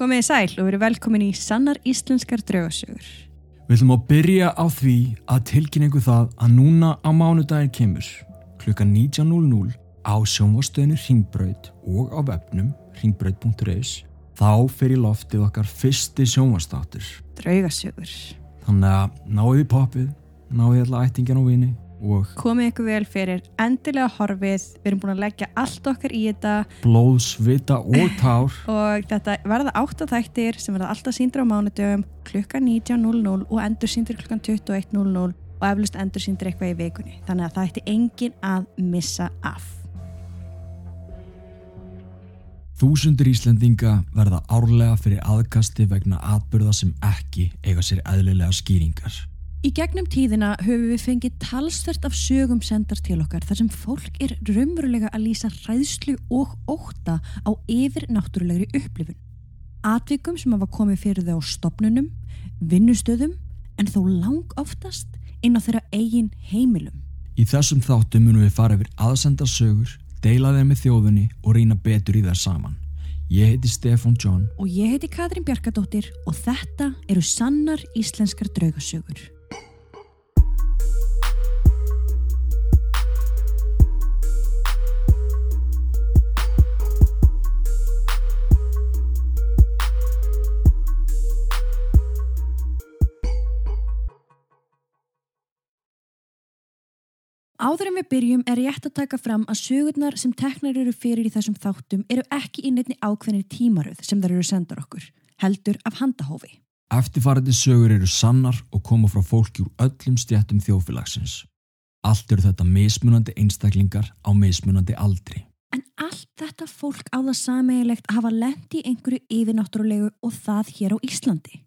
Komið í sæl og verið velkomin í Sannar Íslenskar draugasögur. Við ætlum að byrja á því að tilkynningu það að núna á mánudagin kemur klukka 19.00 á sjónvastöðinu Ringbraut og á webnum ringbraut.is þá fyrir loftið okkar fyrsti sjónvastáttur. Draugasögur. Þannig að náðu í poppið, náðu í alla ættingin á vini og Komið ykkur vel fyrir endilega horfið. Við erum búin að leggja allt okkar í þetta blóð, svita og tár. og þetta verða áttaþættir sem verða alltaf síndir á mánudöfum klukka 19.00 og endur síndir klukkan 21.00 og eflust endur síndir eitthvað í vikunni. Þannig að það ætti engin að missa af. Þúsundur Íslendinga verða árlega fyrir aðkasti vegna atbyrða sem ekki eiga sér eðlilega skýringar. Í gegnum tíðina höfum við fengið talsvert af sögum sendar til okkar þar sem fólk er raunverulega að lýsa hræðslu og óta á yfir náttúrulegri upplifun. Atvikum sem hafa komið fyrir þau á stopnunum, vinnustöðum en þó lang oftast inn á þeirra eigin heimilum. Í þessum þáttum munum við fara yfir aðsenda sögur, deila þeim með þjóðunni og reyna betur í þær saman. Ég heiti Stefan John. Og ég heiti Katrín Bjarkadóttir og þetta eru sannar íslenskar draugasögur. Áður en við byrjum er rétt að taka fram að sögurnar sem teknar eru fyrir í þessum þáttum eru ekki í nefni ákveðinni tímaröð sem þær eru sendar okkur, heldur af handahófi. Eftirfarandi sögur eru sannar og koma frá fólki úr öllum stjættum þjófélagsins. Allt eru þetta mismunandi einstaklingar á mismunandi aldri. En allt þetta fólk á það sameigilegt að hafa lendi einhverju yfirnáttúrulegu og það hér á Íslandi.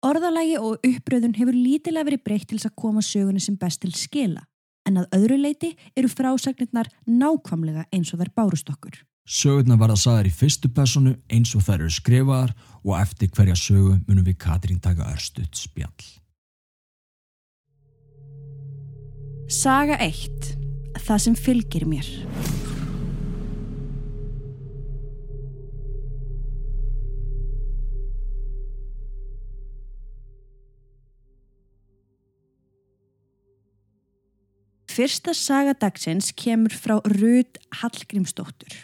Orðalagi og uppröðun hefur lítilega verið breytt til þess að koma sögunni sem best til skila, en að öðru leiti eru frásagnirnar nákvamlega eins og þær bárust okkur. Sögurnar verða sagðar í fyrstu personu eins og þær eru skrifaðar og eftir hverja sögu munum við Katrín taka örstuðt spjall. Saga 1. Það sem fylgir mér. Fyrsta saga dagsins kemur frá Rud Hallgrímsdóttur.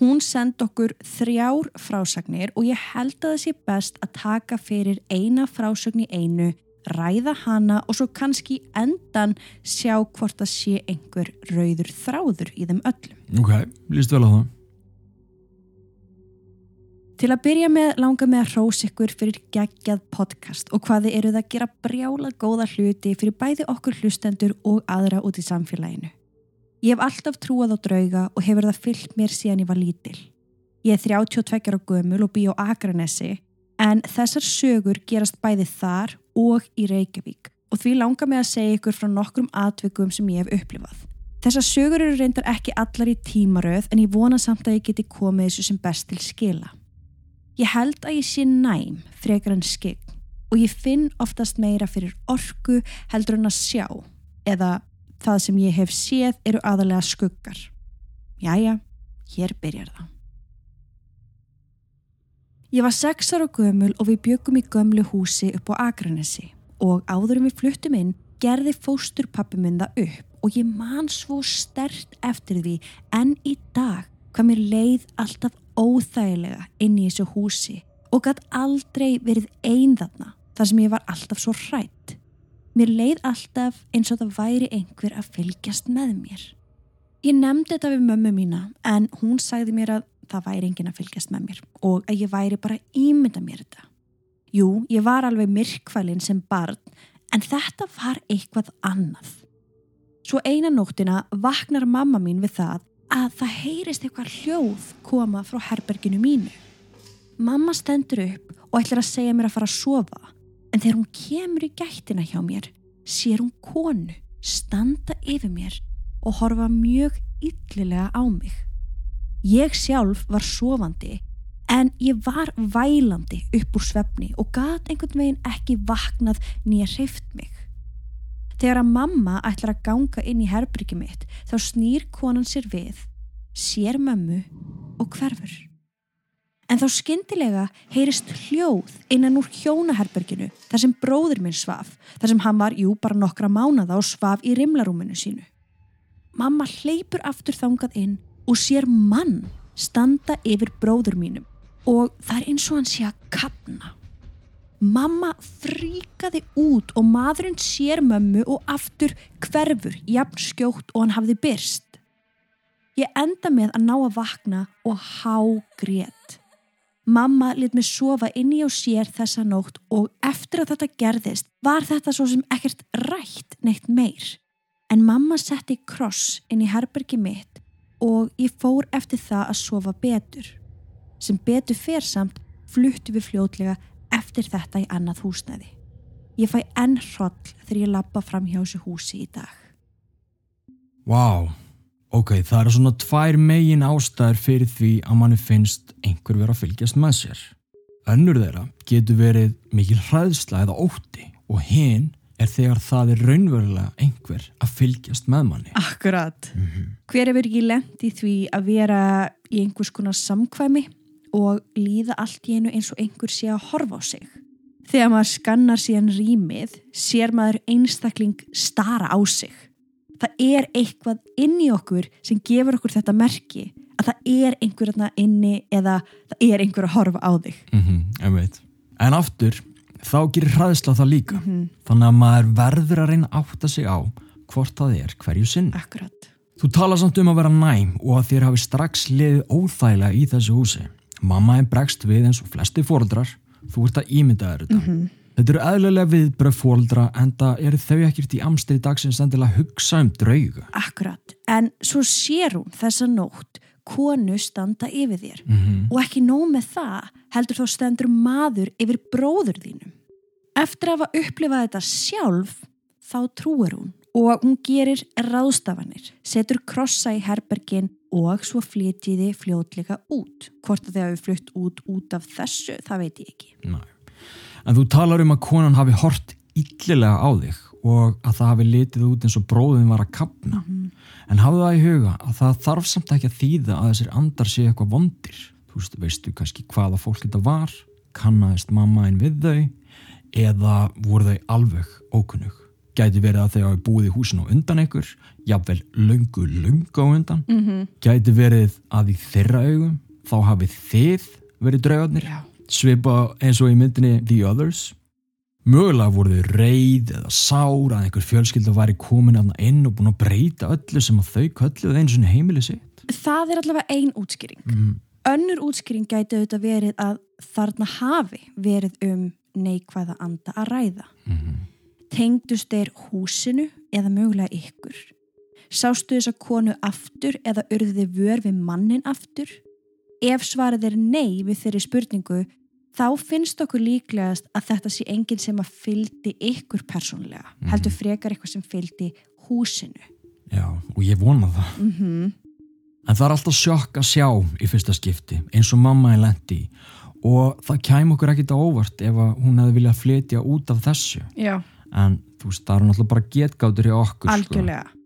Hún send okkur þrjár frásagnir og ég held að það sé best að taka fyrir eina frásagn í einu, ræða hana og svo kannski endan sjá hvort það sé einhver rauður þráður í þeim öllum. Ok, líst vel á það. Til að byrja með langa með að hrós ykkur fyrir geggjað podcast og hvað þið eruð að gera brjála góða hluti fyrir bæði okkur hlustendur og aðra út í samfélaginu. Ég hef alltaf trúað á drauga og hefur það fyllt mér síðan ég var lítil. Ég er 32 á gömul og bý á Akranesi en þessar sögur gerast bæði þar og í Reykjavík og því langar mig að segja ykkur frá nokkrum atvikum sem ég hef upplifað. Þessar sögur eru reyndar ekki allar í tímaröð en ég vona samt að ég geti komið þessu sem best til skila. Ég held að ég sé næm frekar en skegg og ég finn oftast meira fyrir orku heldur en að sjá eða það sem ég hef séð eru aðalega skuggar. Jæja, hér byrjar það. Ég var sex ára gömul og við byggum í gömlu húsi upp á Akranesi og áður en við fluttum inn gerði fóstur pappi minn það upp og ég man svo stert eftir því en í dag hvað mér leið alltaf óþægilega inn í þessu húsi og gætt aldrei verið einn þarna þar sem ég var alltaf svo hrætt. Mér leið alltaf eins og það væri einhver að fylgjast með mér. Ég nefndi þetta við mömmu mína en hún sagði mér að það væri engin að fylgjast með mér og að ég væri bara ímynda mér þetta. Jú, ég var alveg myrkvælinn sem barn en þetta var eitthvað annað. Svo eina nóttina vaknar mamma mín við það að það heyrist eitthvað hljóð koma frá herberginu mínu. Mamma stendur upp og ætlar að segja mér að fara að sofa en þegar hún kemur í gættina hjá mér sér hún konu standa yfir mér og horfa mjög yllilega á mig. Ég sjálf var sofandi en ég var vælandi upp úr svefni og gat einhvern veginn ekki vaknað nýja hreift mig. Þegar að mamma ætlar að ganga inn í herbyrgi mitt þá snýr konan sér við, sér mömmu og hverfur. En þá skyndilega heyrist hljóð innan úr hjónaherberginu þar sem bróður minn svaf, þar sem hann var, jú, bara nokkra mánada og svaf í rimlarúminu sínu. Mamma hleypur aftur þangað inn og sér mann standa yfir bróður mínum og það er eins og hann sé að kapna. Mamma fríkaði út og maðurinn sér mömmu og aftur hverfur jafn skjótt og hann hafði byrst. Ég enda með að ná að vakna og há grét. Mamma lit mig sofa inni á sér þessa nótt og eftir að þetta gerðist var þetta svo sem ekkert rætt neitt meir. En mamma setti kross inn í herbergi mitt og ég fór eftir það að sofa betur. Sem betur fer samt fluttu við fljótlega eftir þetta í annað húsnæði. Ég fæ enn hroll þegar ég lappa fram hjá þessu húsi í dag. Vá, wow. ok, það eru svona tvær megin ástæður fyrir því að manni finnst einhver vera að fylgjast með sér. Önnur þeirra getur verið mikil hræðsla eða ótti og hinn er þegar það er raunverulega einhver að fylgjast með manni. Akkurat. Mm -hmm. Hver er verið ekki lend í því að vera í einhvers konar samkvæmi og líða allt í einu eins og einhver sé að horfa á sig? Þegar maður skannar síðan rýmið, sér maður einstakling stara á sig. Það er eitthvað inn í okkur sem gefur okkur þetta merki að það er einhver inni eða það er einhver að horfa á þig. Mm -hmm, en aftur þá gerir hraðisla það líka mm -hmm. þannig að maður verður að reyna átta sig á hvort það er hverju sinn Akkurat. Þú tala samt um að vera næm og að þér hafi strax liðið óþægilega í þessu húsi Mamma er bregst við eins og flesti fóröldrar þú ert að ímynda þér þetta mm -hmm. Þetta eru eðlulega viðbröð fóröldra en það eru þau ekkert í amstri dagsins endilega að hugsa um drauga Akkurat, en svo sér hún þessa nótt konu standa yfir þér mm -hmm. og ekki nóg með það heldur þá stendur maður yfir bróður þínum. Eftir að hafa upplifað þetta sjálf þá trúir hún og hún gerir ráðstafanir, setur krossa í herbergin og svo flytjiði fljótlega út. Hvort að þið hafi flytt út út af þessu, það veit ég ekki. Næ. En þú talar um að konan hafi hort yllilega á þig og að það hafi litið út eins og bróðin var að kapna. Mm -hmm. En hafðu það í huga að það þarf samt ekki að þýða að þessir andar sé eitthvað vondir. Þú veist, veistu kannski hvaða fólk þetta var, kannaðist mamma einn við þau eða voru þau alveg ókunnug. Gæti verið að þau hafi búið í húsinu undan einhver, jáfnvel löngu, löngu á undan. Mm -hmm. Gæti verið að í þeirra augum þá hafið þið verið draugarnir, svipa eins og í myndinni The Others Mögulega voru þau reyð eða sár að einhver fjölskylda væri komin aðna inn og búin að breyta öllu sem að þau kölluð eins og heimili sitt. Það er allavega ein útskýring. Mm. Önnur útskýring gæti auðvitað verið að þarna hafi verið um neikvæða anda að ræða. Mm -hmm. Tengdust þeir húsinu eða mögulega ykkur? Sástu þess að konu aftur eða urðið vör við mannin aftur? Ef svarið er nei við þeirri spurningu þá finnst okkur líklegast að þetta sé enginn sem að fyldi ykkur persónlega, mm -hmm. heldur frekar eitthvað sem fyldi húsinu Já, og ég vona það mm -hmm. En það er alltaf sjokk að sjá í fyrsta skipti, eins og mamma er lendi og það kæm okkur ekkit á óvart ef hún hefði viljað flytja út af þessu Já. En þú veist, það er náttúrulega bara getgátur í okkur sko. Algjörlega sko.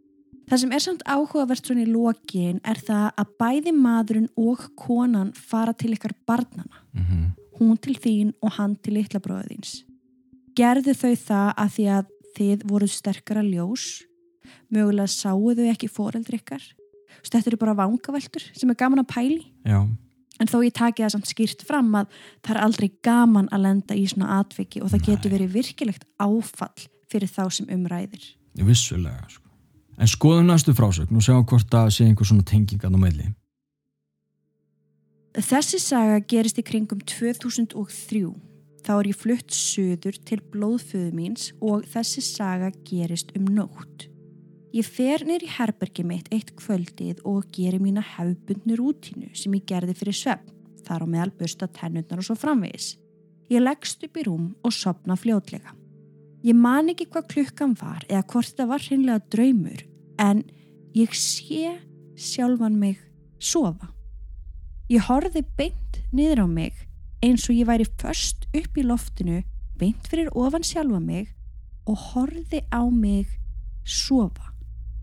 Það sem er samt áhugavert svona í lokin er það að bæði maðurinn og konan fara til ykkar barnana mm -hmm hún til þín og hann til litla bróðins. Gerðu þau það að því að þið voruð sterkara ljós, mögulega sáu þau ekki foreldri ykkar. Þetta eru bara vangaveltur sem er gaman að pæli. Já. En þó ég taki það samt skýrt fram að það er aldrei gaman að lenda í svona atviki og það Nei. getur verið virkilegt áfall fyrir þá sem umræðir. Vissulega, sko. En skoðum næstu frásögn og sjá hvort það sé einhver svona tengingan á meðli. Þessi saga gerist í kringum 2003. Þá er ég flutt söður til blóðföðu míns og þessi saga gerist um nótt. Ég fer neyri herbergi mitt eitt kvöldið og gerir mína hefbundnu rútínu sem ég gerði fyrir svepp, þar á meðal busta tennundar og svo framvegis. Ég leggst upp í rúm og sopna fljótlega. Ég man ekki hvað klukkan var eða hvort það var hreinlega draumur en ég sé sjálfan mig sofa. Ég horfi beint niður á mig eins og ég væri först upp í loftinu, beint fyrir ofan sjálfa mig og horfi á mig sofa.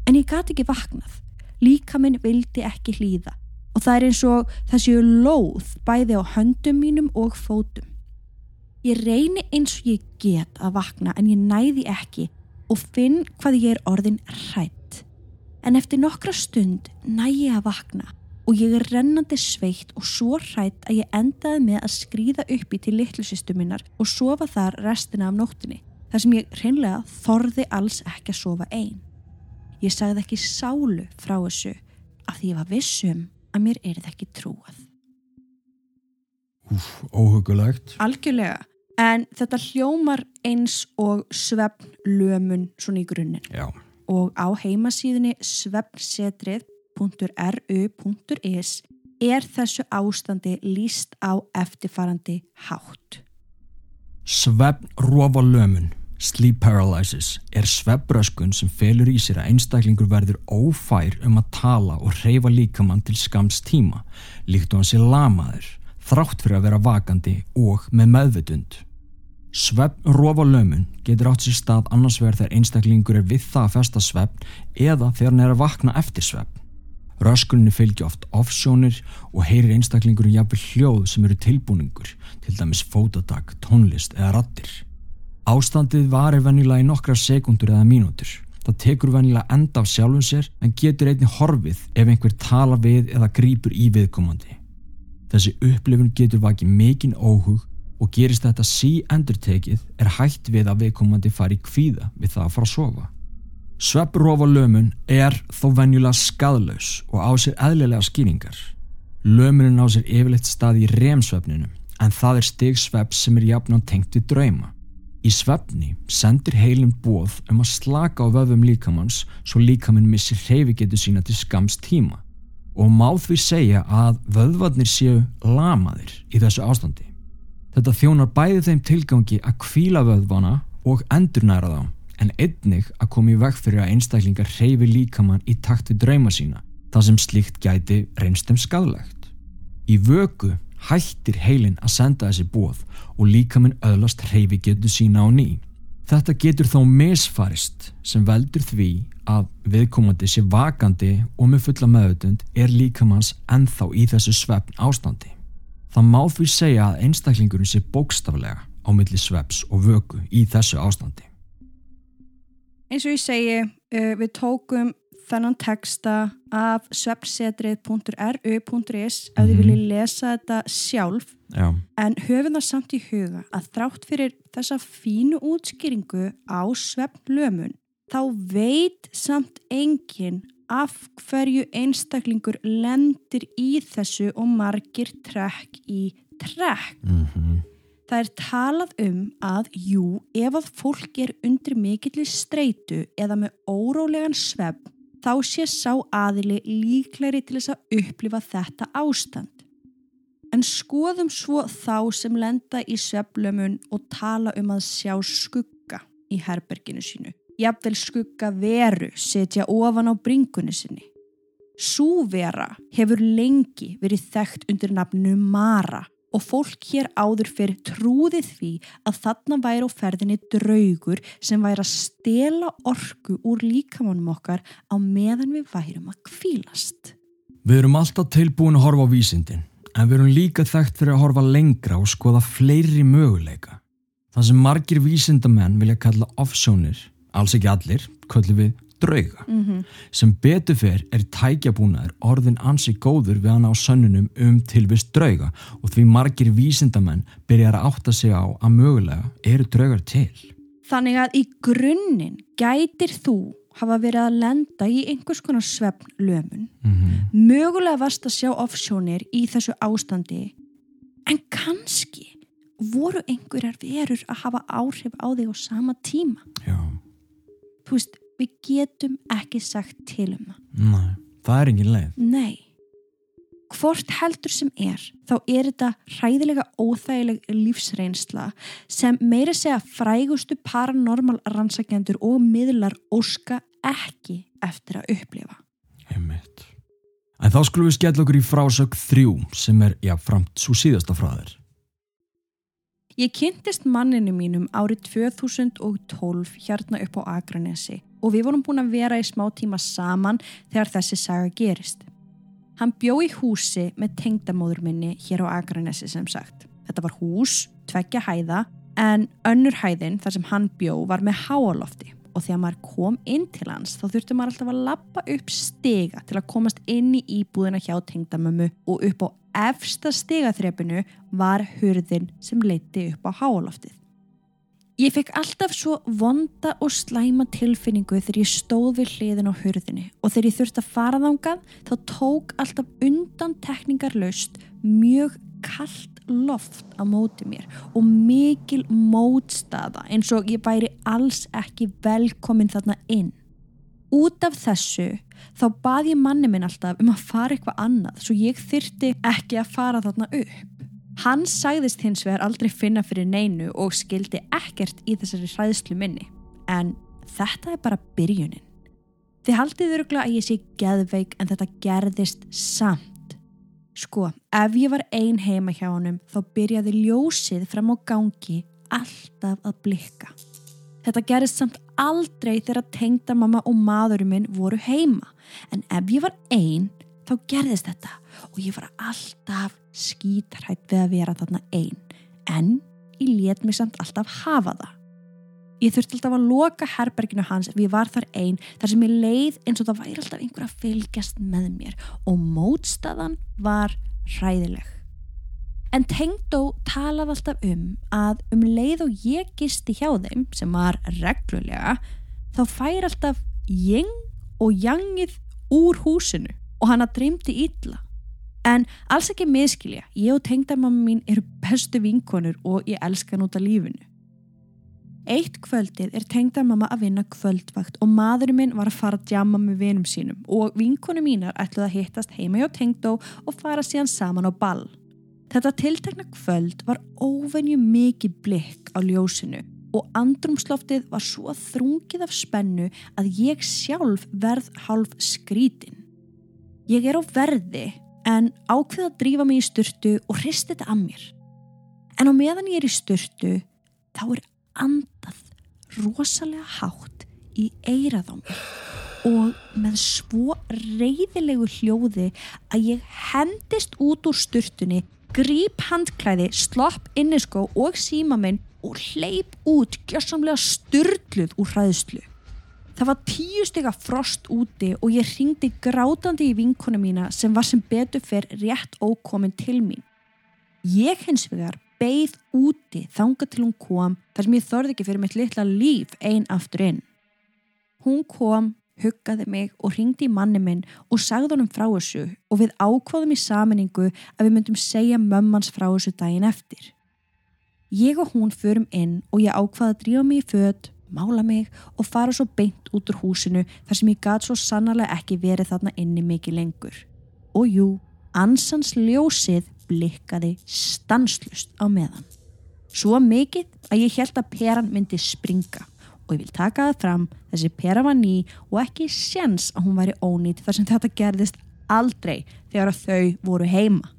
En ég gati ekki vaknað. Líka minn vildi ekki hlýða. og það er eins og það séu lóð bæði á höndum mínum og fótum. Ég reyni eins og ég get að vakna en ég næði ekki og finn hvað ég er orðin hrætt. En eftir nokkra stund næ ég að vakna og ég er rennandi sveitt og svo hrætt að ég endaði með að skrýða uppi til litlusistu minnar og sofa þar restina af nóttinni þar sem ég reynlega þorði alls ekki að sofa einn. Ég sagði ekki sálu frá þessu að því ég var vissum að mér er það ekki trúað. Úf, óhugulegt. Algjörlega, en þetta hljómar eins og svefn lömun svona í grunninn Já, og á heimasíðunni svefnsetrið.ru.is er þessu ástandi líst á eftirfarandi hátt. Svefn rofa lömun, sleep paralysis, er svefbröskun sem felur í sér að einstaklingur verður ófær um að tala og reyfa líkamann til skams tíma, líkt og hann sé lamaður, þrátt fyrir að vera vakandi og með meðvitund. Svefn rofa lömun getur átt sér stað annars vegar þegar einstaklingur er við það að festa svefn eða þegar hann er að vakna eftir svefn. Röskunni fylgja oft offsjónir og heyrir einstaklingur jafnvel hljóð sem eru tilbúningur, til dæmis fótatak, tónlist eða rattir. Ástandið varir venjulega í nokkra sekundur eða mínútur. Það tekur venjulega enda af sjálfum sér en getur einni horfið ef einhver tala við eða grýpur í viðkomandi. Þessi upplifun getur vakið mikinn óhug og gerist þetta sí endurtekið er hægt við að viðkomandi fari í kvíða við það að fara að sofa. Svepprófa lömun er þó venjulega skadlaus og á sér eðlilega skýringar. Lömunin á sér yfirleitt stað í remsvefninu en það er stig svepp sem er jafnan tengt við drauma. Í svefni sendir heilin bóð um að slaka á vöfum líkamanns svo líkaminn missir hreyfigetu sína til skams tíma og má því segja að vöðvarnir séu lamaðir í þessu ástandi. Þetta þjónar bæði þeim tilgangi að kvíla vöðvana og endurnæra þá en einnig að koma í veg fyrir að einstaklingar hreyfi líkamann í takt við drauma sína þar sem slíkt gæti reynst þeim skadlegt. Í vöku hættir heilin að senda þessi bóð og líkaminn öðlast hreyfi getur sína á ný. Þetta getur þó misfarist sem veldur því að viðkomandi sé vakandi og með fulla meðutund er líkamanns ennþá í þessu svefn ástandi. Það má því segja að einstaklingurinn sé bókstaflega á milli sveps og vöku í þessu ástandi. Eins og ég segi, uh, við tókum þennan texta af svefnsetrið.ru.is ef þið Mhm. viljið lesa þetta sjálf Já, en höfum það samt í huga að þrátt fyrir þessa fínu útskýringu á svefnlömun þá veit samt enginn af hverju einstaklingur lendir í þessu og margir trekk í trekk. mm Það er talað um að jú, ef að fólk er undir mikilli streitu eða með órólegan svefn, þá sé sá aðili líklegri til þess að upplifa þetta ástand. En skoðum svo þá sem lenda í sveflömun og tala um að sjá skugga í herberginu sínu. Jafnvel skugga veru setja ofan á bringunni sinni. Sú vera hefur lengi verið þekkt undir nafnu Mara og fólk hér áður fyrir trúði því að þarna væri á ferðinni draugur sem væri að stela orku úr líkamannum okkar á meðan við værum að kvílast. Við erum alltaf tilbúin að horfa á vísindin, en við erum líka þekkt fyrir að horfa lengra og skoða fleiri möguleika. Það sem margir vísindamenn vilja kalla offsjónir, alls ekki allir, köllum við drauga. Mm -hmm. Sem betur fer er tækjabúnaður orðin ansi góður við hann á sönnunum um tilvist drauga og því margir vísindamenn byrjar að átta sig á að mögulega eru draugar til. Þannig að í grunninn gætir þú hafa verið að lenda í einhvers konar svefnlömun. Mm Mögulega varst að sjá offsjónir í þessu ástandi en kannski voru einhverjar verur að hafa áhrif á þig á sama tíma. Já, Þú veist, við getum ekki sagt til um það. næ, það er engin leið. Nei. Hvort heldur sem er, þá er þetta hræðilega óþægileg lífsreynsla sem meira segja frægustu paranormal rannsakjendur og miðlar óska ekki eftir að upplifa. Einmitt. En þá skulum við skella okkur í frásög þrjú sem er, já, framt svo síðasta frá þér. Ég kynntist manninu mínum árið 2012 hérna upp á Akranesi og við vorum búin að vera í smá tíma saman þegar þessi saga gerist. Hann bjó í húsi með tengdamóður minni hér á Akranessi sem sagt. Þetta var hús, tveggja hæða, en önnur hæðin þar sem hann bjó var með háalofti og þegar maður kom inn til hans þá þurfti maður alltaf að lappa upp stiga til að komast inn í íbúðina hjá tengdamömmu og upp á efsta stigaþrepinu var hurðin sem leiti upp á háaloftið. Ég fekk alltaf svo vonda og slæma tilfinningu þegar ég stóð við hliðin á hurðinni og þegar ég þurfti að fara þángað þá tók alltaf undan tekningar laust mjög kallt loft á móti mér og mikil mótstaða eins og ég væri alls ekki velkomin þarna inn. Út af þessu þá bað ég manni minn alltaf um að fara eitthvað annað svo ég þyrti ekki að fara þarna upp. Hann sagðist hins vegar aldrei finna fyrir neinu og skildi ekkert í þessari hræðslu minni. En þetta er bara byrjunin. Þið haldið örugla að ég sé geðveik en þetta gerðist samt. Sko, ef ég var ein heima hjá honum þá byrjaði ljósið fram á gangi alltaf að blikka. Þetta gerðist samt aldrei þegar tengdamamma og maðurinn minn voru heima. En ef ég var ein þá gerðist þetta og ég var alltaf skítrætt við að vera þarna einn en ég let mig samt alltaf hafa það. Ég þurfti alltaf að loka herberginu hans ef ég var þar einn þar sem ég leið eins og það væri alltaf einhver að fylgjast með mér og mótstaðan var hræðileg. En Tengdó talaði alltaf um að um leið og ég gisti hjá þeim sem var reglulega þá fær alltaf jeng og jangið úr húsinu og hana dreymdi illa. En alls ekki miskilja, ég og tengdamamma mín eru bestu vinkonur og ég elska hann út af lífinu. Eitt kvöldið er tengdamamma að vinna kvöldvakt og maðurinn minn var að fara að djama með vinum sínum og vinkonu mínar ætluði að hittast heima hjá tengdó og fara síðan saman á ball. Þetta tiltekna kvöld var óvenju mikið blikk á ljósinu og andrumsloftið var svo þrungið af spennu að ég sjálf verð hálf skrítin. Ég er á verði en ákveða að drífa mig í styrtu og hristi þetta að mér. En á meðan ég er í styrtu þá er andað rosalega hátt í eirað á mér og með svo reyðilegu hljóði að ég hendist út úr styrtunni, gríp handklæði, slopp inniskó og síma minn og hleyp út gjössamlega styrluð úr hræðslu. Það var tíu stygga frost úti og ég ringdi grátandi í vinkona mína sem var sem betur fyrr rétt ókomin til mín. Ég hins vegar beigð úti þanga til hún kom þar sem ég þorði ekki fyrir mitt litla líf einn aftur inn. Hún kom, huggaði mig og ringdi í manni minn og sagði honum frá þessu og við ákváðum í saminningu að við myndum segja mömmans frá þessu daginn eftir. Ég og hún förum inn og ég ákvaði að drífa mig í född mála mig og fara svo beint út úr húsinu þar sem ég gæti svo sannarlega ekki verið þarna inni mikið lengur. Og jú, ansans ljósið blikkaði stanslust á meðan. Svo mikið að ég held að peran myndi springa og ég vil taka það fram þessi pera var ný og ekki séns að hún væri ónýtt þar sem þetta gerðist aldrei þegar þau voru heima.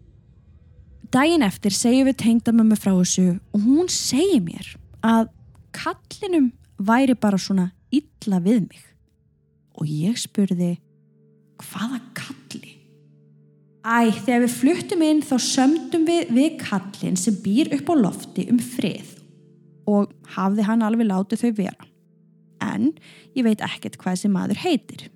Dægin eftir segjum við tengdamömmu frá þessu og hún segir mér að kallinum væri bara svona illa við mig og ég spurði hvaða kalli? Æ, þegar við fluttum inn þá sömdum við við kallin sem býr upp á lofti um frið og hafði hann alveg látið þau vera. En ég veit ekkert hvað þessi maður heitir.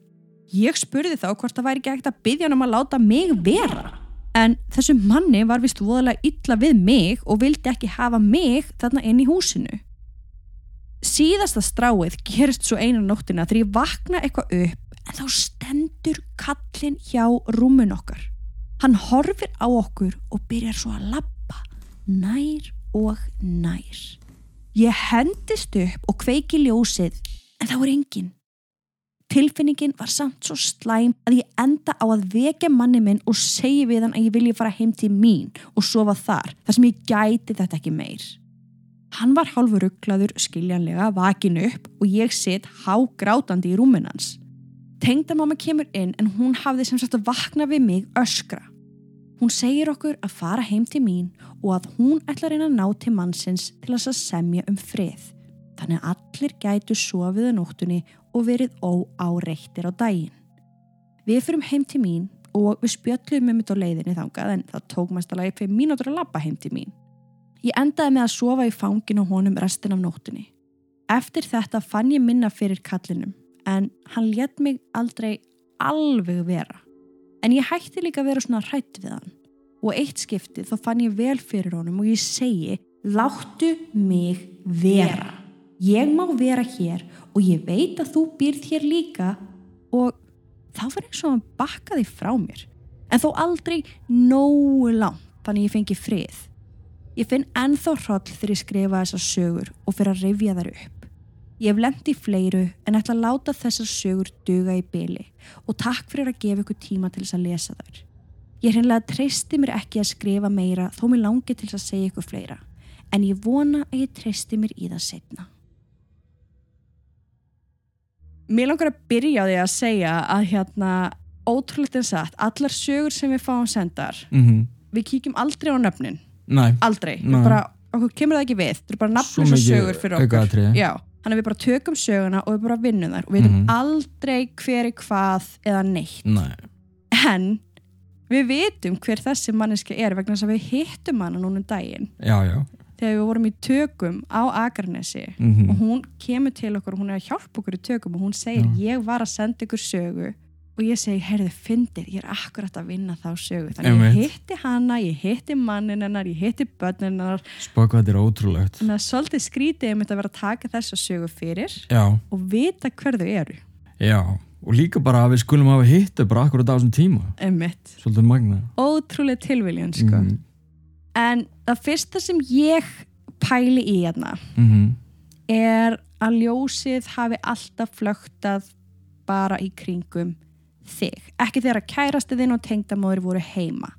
Ég spurði þá hvort það væri ekki ekkert að byggja hann um að láta mig vera. En þessu manni var vist voðalega illa við mig og vildi ekki hafa mig þarna inn í húsinu síðasta stráið gerist svo einu nóttina þegar ég vakna eitthvað upp en þá stendur kallin hjá rúmun okkar hann horfir á okkur og byrjar svo að lappa nær og nær ég hendist upp og kveiki ljósið en það voru engin tilfinningin var samt svo slæm að ég enda á að vekja manni minn og segi við hann að ég vilja fara heim til mín og sofa þar þar sem ég gæti þetta ekki meir Hann var hálfur rugglaður skiljanlega vakin upp og ég sitt hágrátandi í rúminans. Tengdamamma kemur inn en hún hafði sem sagt að vakna við mig öskra. Hún segir okkur að fara heim til mín og að hún ætlar einn að ná til mannsins til að semja um frið. Þannig að allir gætu sofiða nóttunni og verið óáreittir á daginn. Við fyrum heim til mín og við spjöllum um þetta á leiðinni þangað en það tók mest alveg fyrir mínútur að labba heim til mín. Ég endaði með að sofa í fangin og honum restin af nóttunni. Eftir þetta fann ég minna fyrir kallinum en hann let mig aldrei alveg vera. En ég hætti líka að vera svona hrætt við hann og eitt skiptið þá fann ég vel fyrir honum og ég segi láttu mig vera. Ég má vera hér og ég veit að þú býrð hér líka og þá var eins og hann bakkaði frá mér. En þó aldrei nógu langt þannig ég fengi frið. Ég finn ennþá hroll þegar ég skrifa þessar sögur og fyrir að rifja þær upp. Ég hef lemt í fleiru en ætla að láta þessar sögur duga í byli og takk fyrir að gefa ykkur tíma til þess að lesa þær. Ég hreinlega treysti mér ekki að skrifa meira þó mér langi til þess að segja ykkur fleira en ég vona að ég treysti mér í það setna. Mér langar að byrja á því að segja að hérna ótrúlega en satt, allar sögur sem við fáum sendar, mm við kíkjum aldrei á nöfnin, Nei, aldrei, Nei. bara, okkur kemur það ekki við, þetta er bara nafnlösa sögur fyrir okkur. aukaatriði. Já, þannig að við bara tökum söguna og við bara vinnum þar og við veitum Mhm. aldrei hver er hvað eða neitt. nei, En við vitum hver þessi manneska er vegna þess að við hittum hana núna um daginn. Já, já. Þegar við vorum í tökum á Akarnesi mm og hún kemur til okkur og hún er að hjálpa okkur í tökum og hún segir ég var að senda ykkur sögu og ég segi, heyrðu, fyndið, ég er akkurat að vinna þá sögu, þannig Einmitt. ég hitti hana ég hitti mannin hennar, ég hitti börnin hennar, Spá hvað þetta er ótrúlegt þannig að svolítið skrítið um þetta að vera að taka þessa sögu fyrir Já, og vita hver þau eru já Og líka bara að við skulum hafa hittu bara akkurat á þessum tíma Einmitt. Svolítið magna ótrúlega tilviljun sko. Mhm. en það fyrsta sem ég pæli í hérna Mhm. er að ljósið hafi alltaf flögtað bara í kringum þig ekki þegar að kærasti þinn og tengdamóður voru heima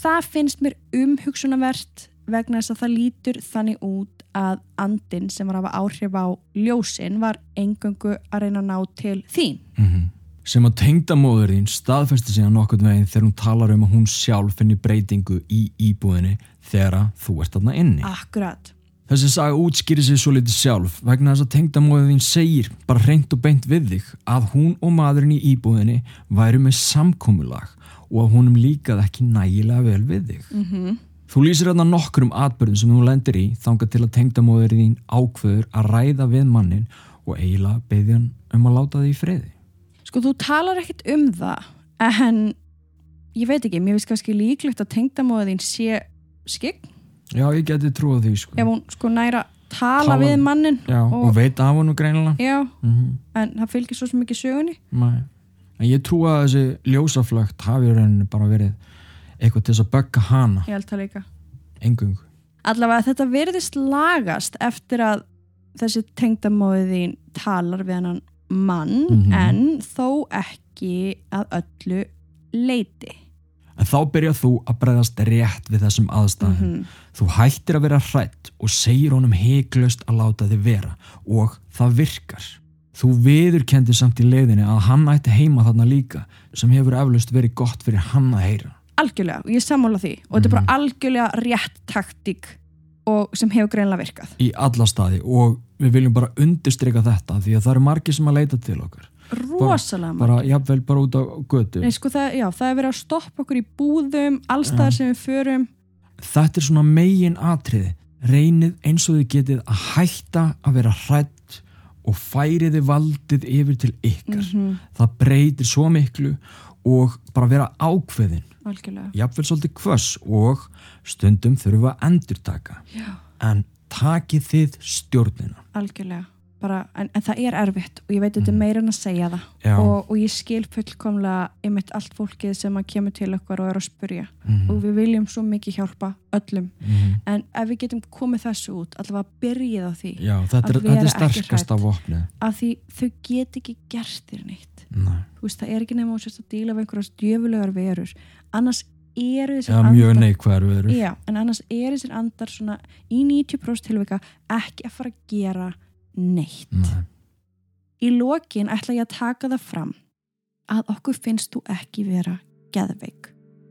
það finnst mér umhugsunavert vegna þess að það lítur þannig út að andin sem var að hafa áhrif á ljósin var engöngu að reyna að ná til þín Mhm. Sem að tengdamóður þín staðfesti síðan nokkurn veginn þegar hún talar um að hún sjálf finni breytingu í íbúðinni þegar þú ert þarna inni. akkurat, Þessi saga útskýri sig svo litið sjálf vegna þess að tengdamóður þín segir bara reynd og beint við þig að hún og maðurinn í íbúðinni væru með samkomulag og að honum líkað ekki nægilega vel við þig. mm Þú lýsir hérna nokkrum atbyrðum sem þú lendir í þangað til að tengdamóður þín ákveður að ræða við mannin og eiginlega beðja hann um að láta þig í friði. Sko, þú talar ekkert um það, en ég veit ekki, mér finnst kannski líklegt að tengdamóðin sé skigg, Já, ég geti trúið því sko. ef hún sko næra tala Tala- við mannin. Já, og, og- veit af honum greinilega. Já, Mm en það fylgir svo sem ekki sögunni. Nei. En ég trú að þessi ljósaflögt hafi í rauninni bara verið eitthvað til þess að bögga hana, Ég held það líka. engung. Allavega þetta verðist lagast eftir að þessi tengdamóðin talar við hennan mann, Mhm. en þó ekki að öllu leiti. En þá byrjar þú að bregðast rétt við þessum aðstæðum. Mhm. Þú hættir að vera hrætt og segir honum heiklust að láta þig vera og það virkar. Þú viðurkendir samt í leiðinni að hann ætti heima þarna líka sem hefur eflaust verið gott fyrir hann að heyra. Algjörlega, og ég sammála því. Og þetta er Mhm. bara algjörlega rétt taktík sem hefur greinlega virkað. Í alla staði og við viljum bara undirstryka þetta því að það eru margir sem að leita til okkar. Rosalega margir. Bara jafnvel bara út á götu. Nei, sko, það, já, það er verið að stoppa okkur í búðum, allstaðar sem við förum. Þetta er svona megin atriði. Reynið eins og þið getið að hætta að vera hrætt og færiði valdið yfir til ykkar. Mhm, Það breytir svo miklu og bara vera ákveðin. Algjörlega. Jafnvel svolítið hvers og stundum þurfum við að endurtaka. Já, En takið þið stjórnina. algjörlega. Bara, en, en það er erfitt og ég veit þetta Mhm. meira en að segja það. Og, og ég skil fullkomlega einmitt allt fólkið sem að kemur til okkar og er að spurja. Mhm, Og við viljum svo mikið hjálpa öllum. mhm. En ef við getum komið þessu út, allavega byrjið á því. Já, þetta er, Að þetta er vera ekki sterkasta vopnið. Af því þau get ekki gert þér neitt. Nei. Þú veist, það er ekki að sérst að díla við einhverjas djöfulegar verur. Annars eru þessir við erum. Já, en annars er þessir andar svona í 90% tilvika ekki að fara að gera neitt. Nei. Í lokin ætla ég að taka það fram að okkur finnst þú ekki vera geðveik.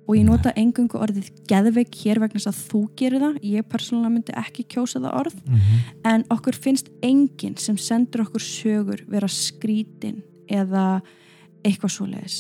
Og ég nota engungu orðið geðveik hér vegna þess að þú gerir það. Ég persónulega myndi ekki kjósa það orð. Mhm. En okkur finnst enginn sem sendur okkur sögur vera skrítin eða eitthvað svo leiðis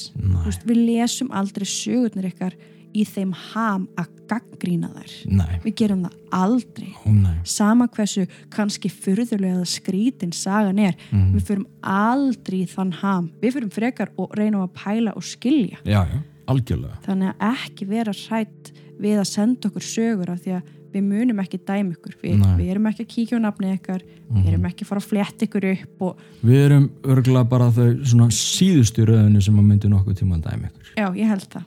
við lesum aldrei sögurnir ykkar í þeim ham að gaggrína þær. Nei, við gerum það aldrei. Ó nei. Sama hversu kannski furðulega skrítin sagan er Mhm. við fyrum aldrei þann ham. Við fyrum frekar og reynum að pæla og skilja. Já, já, algjörlega. Þannig að ekki vera hrætt við að senda okkur sögur af því að við munum ekki dæmi ykkur. Við, við erum ekki að kíkja á nafni ykkar. Við erum ekki að fara að fletta ykkur upp og Við erum örgulega bara þau síðustu röðinu sem að myndi nokkuð tíma að dæmi ykkur. Já, ég held það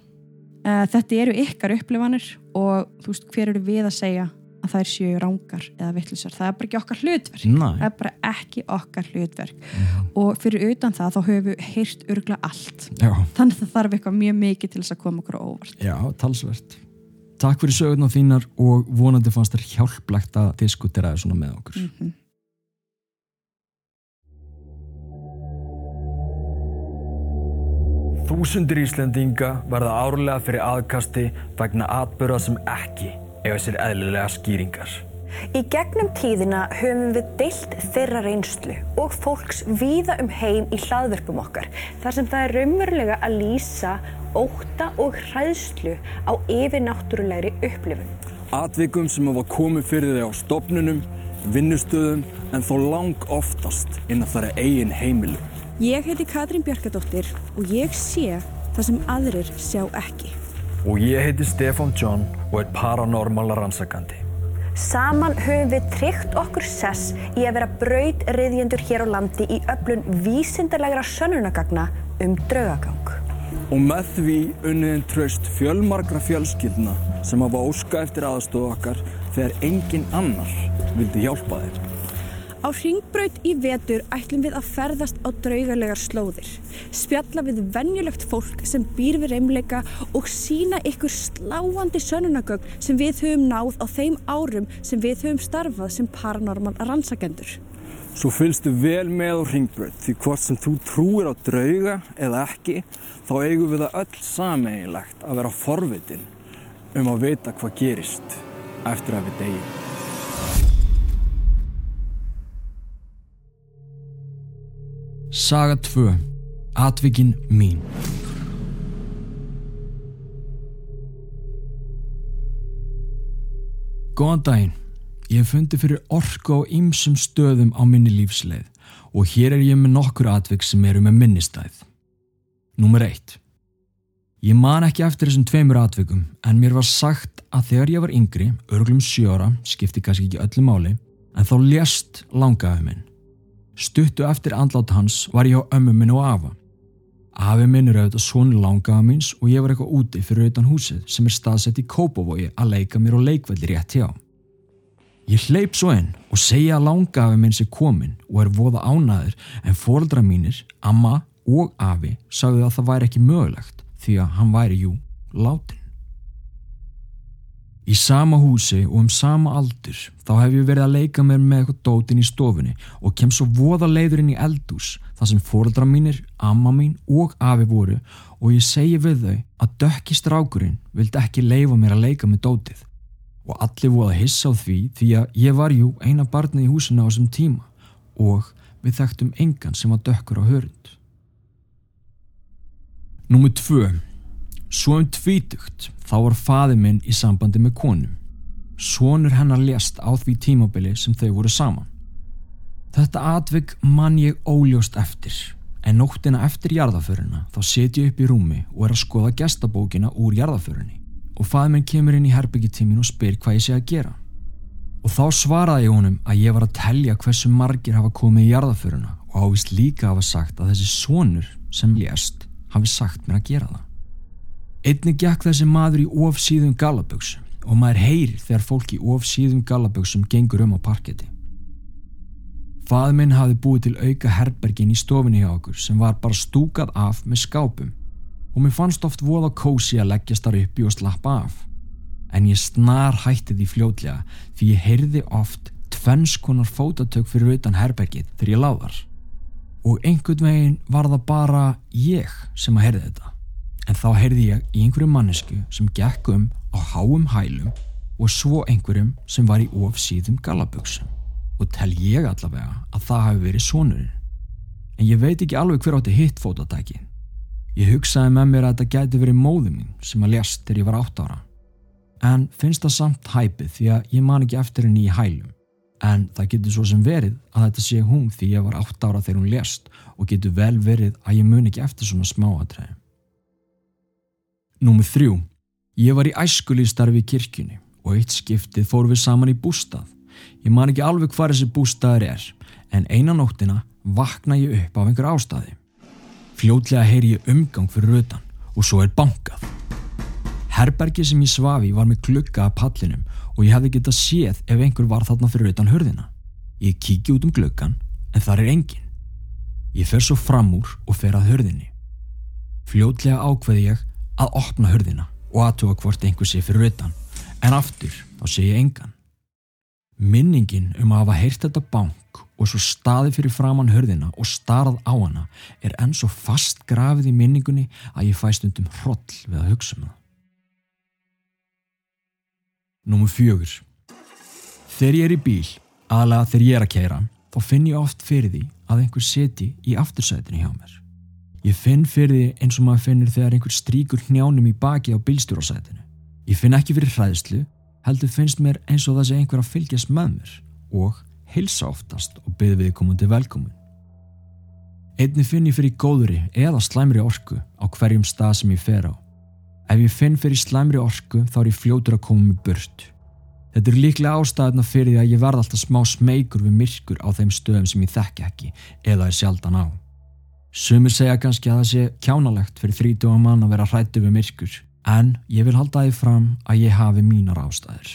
þetta eru ykkar upplifanir og þú veist, hver eru við að segja að þær séu rángar eða vittlisar það er bara ekki okkar hlutverk. Það Nei, er bara ekki okkar hlutverk. Og fyrir utan það þá höfum við heyrt örgla allt. Já, þannig að það þarf eitthvað mjög mikið til þess að koma okkur óvart. Já, talsvert. Takk fyrir sögurnar þínar og vonandi fannst þér hjálplegt að diskutera það svona með okkur. Mm Þúsundir Íslendinga verða árlega fyrir aðkasti vegna atbyrða sem ekki eiga sér eðlilega skýringar. Í gegnum tíðina höfum við deilt þeirra reynslu og fólks víða um heim í hlaðverpum okkar þar sem það er raunverulega að lýsa óta og hræðslu á yfirnáttúrulegri upplifun. Atvikum sem hafa komið fyrir þig á stopnunum, vinnustöðum en þó lang oftast innan þar eigin heimilu. Ég heiti Katrín Bjarkadóttir og ég sé það sem aðrir sjá ekki. Og ég heiti Stefán John og er paranormala rannsakandi. Saman höfum við tryggt okkur sess í að vera braut hér á landi í öflun vísindarlegra sönnunagagna um draugagang. Og með því unniðin tröst fjölmargra fjölskyldna sem hafa óska eftir aðstofu okkar þegar engin annar vildi hjálpa þeir. Á hringbraut í vetur ætlum við að ferðast á draugarlegar slóðir, spjalla við venjulegt fólk sem býr við reymleika og sína ykkur sláandi sönnunagögn sem við höfum náð á þeim árum sem við höfum starfað sem paranormal rannsakendur. Svo fylgstu vel með á ringbröð því hvort sem þú trúir á drauga eða ekki þá eigum við það öll sameigilegt að vera forvitin um að vita hvað gerist eftir að við deyjum. Saga 2 Atvikin mín Góðan daginn Ég hef fundið fyrir orku á ýmsum stöðum á minni lífsleið og hér er ég með nokkur atvik sem eru með minnistæð. Númer 1 Ég man ekki eftir þessum tveimur atvikum en mér var sagt að þegar ég var yngri, örglum sjóra, skipti kannski ekki öllu máli, en þá lést langaði minn. Stuttu eftir andlát hans var ég á ömmu minn og afa. Afi minn er auðvitað svonur langaða míns og ég var eitthvað úti fyrir auðvitað húsið sem er staðsett í Kópavogi að leika mér og leikvelli rétt hjá. Ég hleyp svo inn og segja að langafi minn sé komin og er voða ánaður en fóreldra mínir, amma og afi sagði að það væri ekki mögulegt því að hann væri jú látin. Í sama húsi og um sama aldur þá hef ég verið að leika mér með eitthvað dótin í stofunni og kem svo voða leiður inn í eldús þar sem fóreldra mínir, amma mín og afi voru og ég segi við þau að dökki strákurinn vildi ekki leifa mér að leika með dótið og allir voða hissa á því því að ég var jú eina barnið í húsinu á þessum tíma og við þekktum engan sem var dökkur á hörund. Númer tvö. Svo um tvítugt þá var faði minn í sambandi með konum. Svonur hennar lést á því tímabili sem þau voru saman. Þetta atvik mann ég óljóst eftir en nóttina eftir jarðaföruna þá setjum ég upp í rúmi og er að skoða gestabókina úr jarðaförunni og faði minn kemur inn í herbyggitímin og spyr hvað ég sé að gera. Og þá svaraði ég honum að ég var að telja hversu margir hafa komið í jarðaföruna og ávist líka hafa sagt að þessi sonur sem lést hafi sagt mér að gera það. Einnig gekk þessi maður í ofsíðum galaböksum og maður heyrir þegar fólk í ofsíðum galaböksum gengur um á parketti. Faði minn hafi búið til auka herbergin í stofinni hjá okkur sem var bara stúkað af með skápum og mér fannst oft voða kósi að leggjast þar uppi og slappa af. En ég snar hætti því fljótlega því ég heyrði oft tvennskonar fótatök fyrir utan herbergið þegar ég láðar. Og einhvern veginn var það bara ég sem að heyrði þetta. En þá heyrði ég í einhverju mannesku sem gekk um á háum hælum og svo einhverjum sem var í ofsíðum galaböksum. Og tel ég allavega að það hafi verið sonurinn. En ég veit ekki alveg hver átti hitt fótatæki. Ég hugsaði með mér að þetta gæti verið móðu mín sem að lést þegar ég var átt ára. En finnst það samt hæpið því að ég man ekki eftir henni í hælum. En það getur svo sem verið að þetta sé hún því ég var átt ára þegar hún lést og getur vel verið að ég mun ekki eftir svona smáadræði. Númið þrjú. Ég var í æskulíðstarfi í kirkjunni og eitt skiptið fór við saman í bústað. Ég man ekki alveg hvað þessi bústaður er en eina nóttina vakna ég upp af einhver ástæði. Fljótlega heyri ég umgang fyrir rötan og svo er bankað. Herbergi sem ég svafi var með glugga að pallinum og ég hefði getað séð ef einhver var þarna fyrir rötan hörðina. Ég kíki út um gluggan en þar er engin. Ég fer svo fram úr og fer að hörðinni. Fljótlega ákveði ég að opna hörðina og aðtuga hvort einhver sé fyrir rötan en aftur þá sé ég engan. Minningin um að hafa heyrt þetta bank og svo staði fyrir framann hörðina og starað á hana er enn svo fast grafið í minningunni að ég fæst undum hroll við að hugsa um það. Númur fjögur. Þegar ég er í bíl, aðlega þegar ég er að kæra, þá finn ég oft fyrir því að einhver seti í aftursætinu hjá mér. Ég finn fyrir því eins og maður finnir þegar einhver stríkur hnjánum í baki á bílstjórasætinu. Ég finn ekki fyrir hræðslu, heldur finnst mér eins og það sé einhver að fylgjast með mér og hilsa oftast og byggði við komandi velkomin. Einni finn ég fyrir góðuri eða slæmri orku á hverjum stað sem ég fer á. Ef ég finn fyrir slæmri orku þá er ég fljótur að koma mig burt. Þetta er líklega ástæðuna fyrir því að ég verð alltaf smá smeykur við myrkur á þeim stöðum sem ég þekki ekki eða er sjaldan á. Sumir segja kannski að það sé kjánalegt fyrir þrítuga mann að vera hrættu við myrkur en ég vil halda því fram að ég hafi mínar ástæður.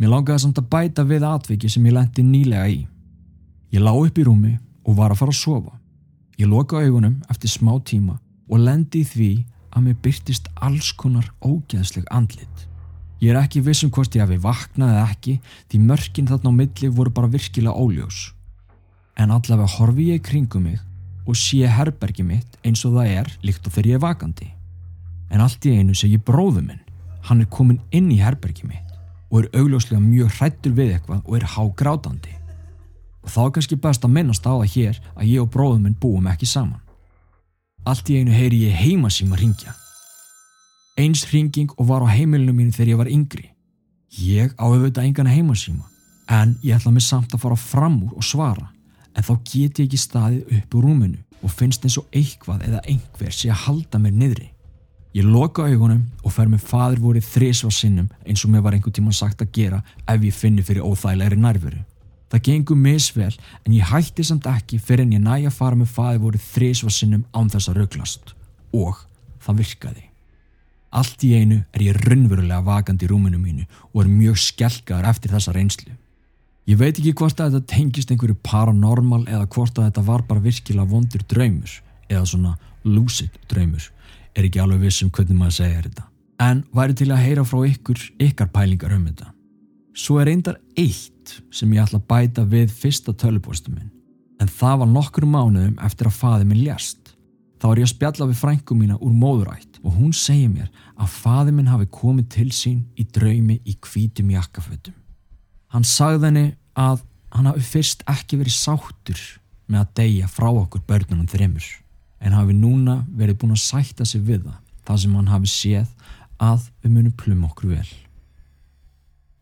Mér langaði samt að bæta við atviki sem ég lendi nýlega í. Ég lá upp í rúmi og var að fara að sofa. Ég loka augunum eftir smá tíma og lendi í því að mér byrtist alls konar ógeðsleg andlit. Ég er ekki vissum hvort ég hafi vaknað eða ekki því mörkin þarna á milli voru bara virkilega óljós. En allavega horfi ég kringum mig og sé herbergi mitt eins og það er líkt og þegar ég er vakandi. En allt í einu segi bróðu minn, hann er komin inn í herbergi mitt og er augljóslega mjög hrættur við eitthvað og er hágrátandi. Og þá er kannski best að minnast á það hér að ég og bróðum minn búum ekki saman. Allt í einu heyri ég heimasíma ringja. Eins ringing og var á heimilinu mínu þegar ég var yngri. Ég á auðvitað engan heimasíma en ég ætla mig samt að fara fram úr og svara en þá get ég ekki staðið upp úr rúminu og finnst eins og eitthvað eða einhver sé að halda mér niðri. Ég loka augunum og fer með fadur vorið þrísva sinnum eins og mér var einhver tíma sagt að gera ef ég finni fyrir óþægilegri nærveru. Það gengur misvel en ég hætti samt ekki fyrir en ég næja að fara með fadur vorið þrísva sinnum án þess að rauglast. Og það virkaði. Allt í einu er ég raunverulega vakandi í rúminu mínu og er mjög skelkaður eftir þessa reynslu. Ég veit ekki hvort að þetta tengist einhverju paranormal eða hvort að þetta var bara virkilega vondur draumur eða svona lucid draumur er ekki alveg vissum hvernig maður segja þetta. En væri til að heyra frá ykkur ykkar pælingar um þetta. Svo er reyndar eitt sem ég ætla að bæta við fyrsta tölupostu minn. En það var nokkur mánuðum eftir að faði minn ljast. Þá er ég að spjalla við frængu mína úr móðurætt og hún segir mér að faði minn hafi komið til sín í draumi í kvítum jakkafötum. Hann sagði henni að hann hafi fyrst ekki verið sáttur með að deyja frá okkur börnunum þreymur en hafi núna verið búin að sætta sig við það, það sem hann hafi séð að við munum plum okkur vel.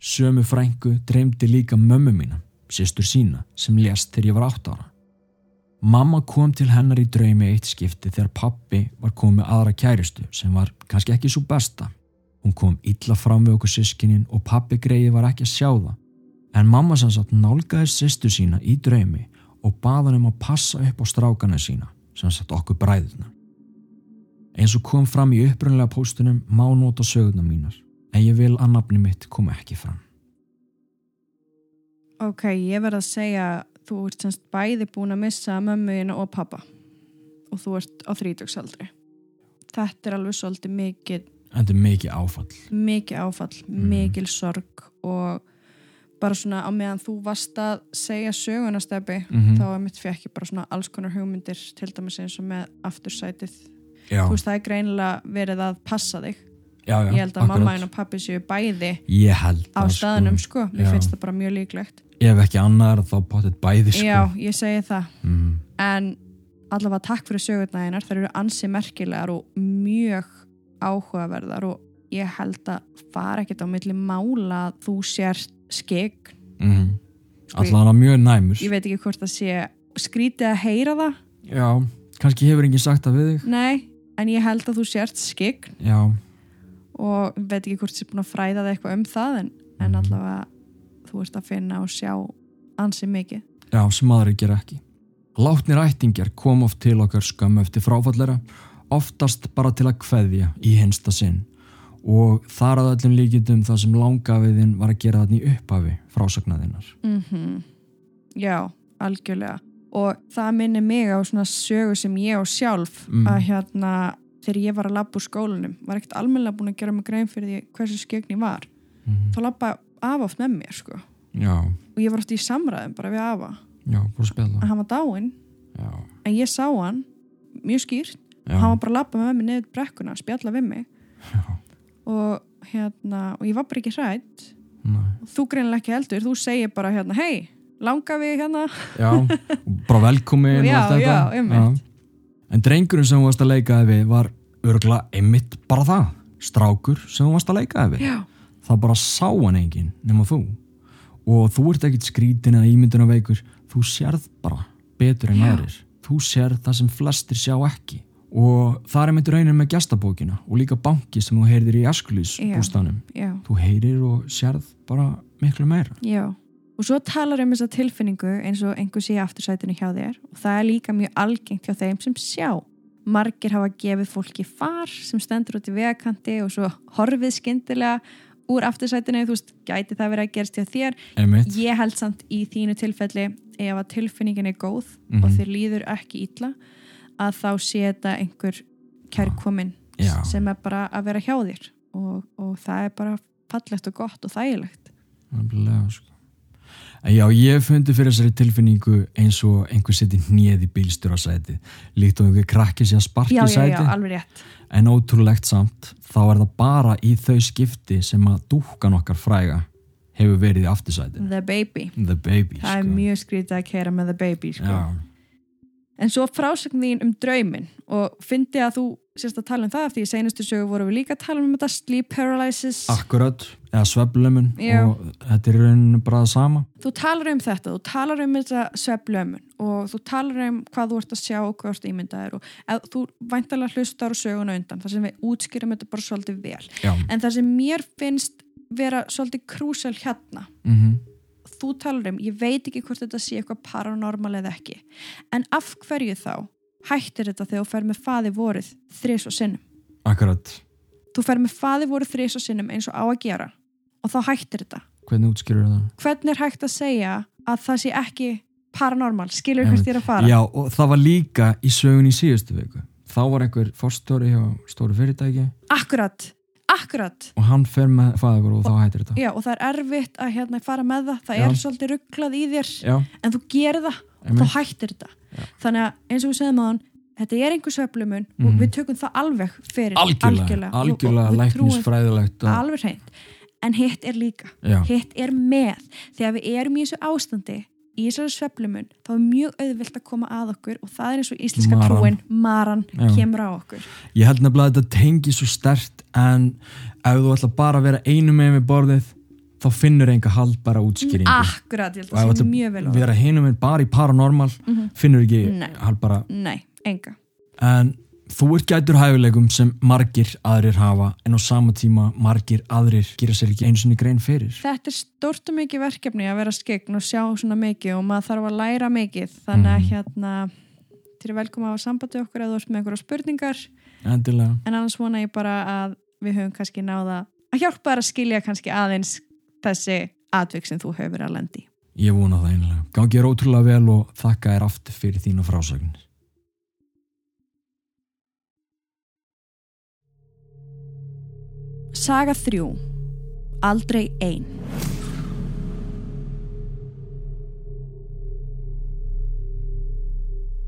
Sömu frængu dreymdi líka mömmu mína, sýstur sína, sem lést þegar ég var átt ára. Mamma kom til hennar í draumi eitt skipti þegar pappi var komið aðra kæristu sem var kannski ekki svo besta. Hún kom illa fram við okkur sískinin og pappi greiði var ekki að sjá það. En mamma sanns að nálgæði sýstu sína í draumi og baða henn um að passa upp á strákana sína sem satt okkur bræðuna. Eins og kom fram í uppröndilega póstunum má nota söguna mínar en ég vil að nafni mitt kom ekki fram. Ok, ég verð að segja þú ert semst bæði búin að missa mömmuðina og pappa og þú ert á þrítöksaldri. Þetta er alveg svolítið mikið Þetta er mikið áfall. Mikið áfall, mm. mikil sorg og bara svona á meðan þú varst að segja sögunasteppi mm -hmm. þá er mitt fekk ég bara svona alls konar hugmyndir til dæmis eins og með aftursætið. Þú veist það er greinilega verið að passa þig. Já, já, ég held að mamma en pappi séu bæði á að, staðunum sko, sko. mér já. finnst það bara mjög líklegt. Ef ekki annar þá potið bæði sko. Já, ég segi það. Mm. en allavega takk fyrir sögurnaðinar, þær eru ansi merkilegar og mjög áhugaverðar og ég held að fara ekkert á milli mála að þú sért skegg mm. Allan að mjög næmur. Ég veit ekki hvort það sé skrítið að heyra það. Já, kannski hefur enginn sagt það við þig. Nei, en ég held að þú sért skegg Já, og veit ekki hvort þið er búin að fræða það eitthvað um það en, en Mhm. allavega þú ert að finna og sjá ansi mikið. Já, sem aðri ger ekki. Látnir ættingjar kom oft til okkar skömmu eftir fráfallera oftast bara til að kveðja í hinsta sinn og þar að öllum líkitum það sem langafiðin var að gera þarna í upphafi frásagnaðinnar mm já, algjörlega. Og það minnir mig á svona sögu sem ég á sjálf Mm. að hérna þegar ég var að labba úr skólanum var ekkert almennilega búin að gera mig grein fyrir því hversu skegni var. Mm. þá labba af oft með mér sko. Já, og ég var oft í samræðum bara við afa. Að að hann var dáinn. Já, en ég sá hann mjög skýrt. Já, hann var bara að labba með mér niður brekkuna spjalla við mig. Já, og hérna og ég var bara ekki hrætt þú greinilega ekki heldur, þú segir bara hérna hei, langa við hérna? Já, bara velkomin og Já, já, einmitt. En drengurinn sem þú varst að leikaði við var örgla einmitt bara það. Strákur sem þú varst að leikaði við. Já, það bara sá hann enginn nema þú. Og þú ert ekkit skrítin eða ímynduna veikur þú sérð bara betur en aðrir. Þú sérð það sem flestir sjá ekki og það er einmitt raunin með gestabókina og líka banki sem þú heyrir í Askulís Já. bústanum já, þú heyrir og sérð bara miklu meira. Já. Og svo talar um þessa tilfinningu eins og einhver sé aftursætinu hjá þér og það er líka mjög algengt hjá þeim sem sjá. Margir hafa gefið fólki far sem stendur út í vegakanti og svo horfið skyndilega úr aftursætinu, þú veist, gæti það verið að gerast hjá þér? Einmitt. Ég held samt í þínu tilfelli ef að tilfinningin er góð Mhm. og þér líður ekki illa að þá sé þetta einhver kærkomin Já. sem er bara að vera hjá þér og, og það er bara fallegt og gott og þægilegt. Nefnilega, sko. Já, ég fundi fyrir þessari tilfinningu eins og einhver seti hnið í bílstjórasæti líkt og einhver krakki sér að sparki já, í já, sæti já, alveg rétt. En ótrúlegt samt þá er það bara í þau skipti sem að dúkan okkar fræga hefur verið í aftursætin The Baby, The Baby, það er sko. mjög skrítið að kera með The Baby sko. Já, en svo frásögn þín um drauminn og fyndi að þú sérst að tala um það því í seinustu sögu vorum við líka að tala um þetta sleep paralysis. Akkurat eða sveflumun Já. og þetta er rauninu bara það sama. Þú talar um þetta, þú talar um þetta sveflömun og þú talar um hvað þú ert að sjá og hvað þú ert ímyndaðir og ef, þú væntalega hlustar á söguna undan þar sem við útskýrum þetta bara svolítið vel. Já, en það sem mér finnst vera svolítið krúsel hérna mm þú talar um, ég veit ekki hvort þetta sé eitthvað paranormal eða ekki. En af hverju þá hættir þetta þegar þú fer með faði vorið þrís og sinnum? Akkurat. Þú fer með faði vorið þrís og sinnum eins og á að gera og þá hættir þetta. Hvernig útskýrur það? hvernig er hægt að segja að það sé ekki paranormal, skilur hvert er að fara? Já, og það var líka í sögun í síðustu viku. Þá var einhver forstóri hjá stóru fyrirtæki. Akkurat, akkurat. Og hann fer með fæðagur og þá hættir þetta. Já, og það er erfitt að hérna fara með það. Það Já. er svolítið rugglað í þér. Já, en þú gerir það, einmitt. þá hættir þetta. Þannig að eins og við segjum á hann þetta er einhver sveflumun Mhm. og við tökum það alveg fyrir. Algjörlega, og- algjörlega og trúum læknisfræðilegt og, alveg hreint. En hitt er líka, Já, hitt er með. Þegar við erum í þessu ástandi í þessari sveflumun, þá er mjög auðvilt að koma að okkur og það er eins og íslenska Maran. trúin maran Já. kemur á okkur ég held nefnilega að þetta tengi svo stert en ef þú ætla bara að vera einu með við borðið þá finnur enga haldbara útskýringu akkurat, ég held ef að þú það sé ætla mjög vel að vera hinum með bara í paranormal finnur ekki Nei. haldbara nei, enga en þú ert gætur hæfileikum sem margir aðrir hafa en á sama tíma margir aðrir gera sér ekki eins og grein fyrir þetta er stórt og mikið verkefni að vera skegn og sjá svona mikið og maður þarf að læra mikið þannig að Mhm. hérna til er velkom að hafa sambandi okkur eða þú ert með einhverja spurningar endilega en annars vona ég bara að við höfum kannski náða að hjálpa þær að skilja kannski aðeins þessi atvik sem þú hefur að lendi Ég vona það einlega. Gangi er ótrúlega vel og þakka þér aftur fyrir þína frásögnir. Saga 3 Aldrei ein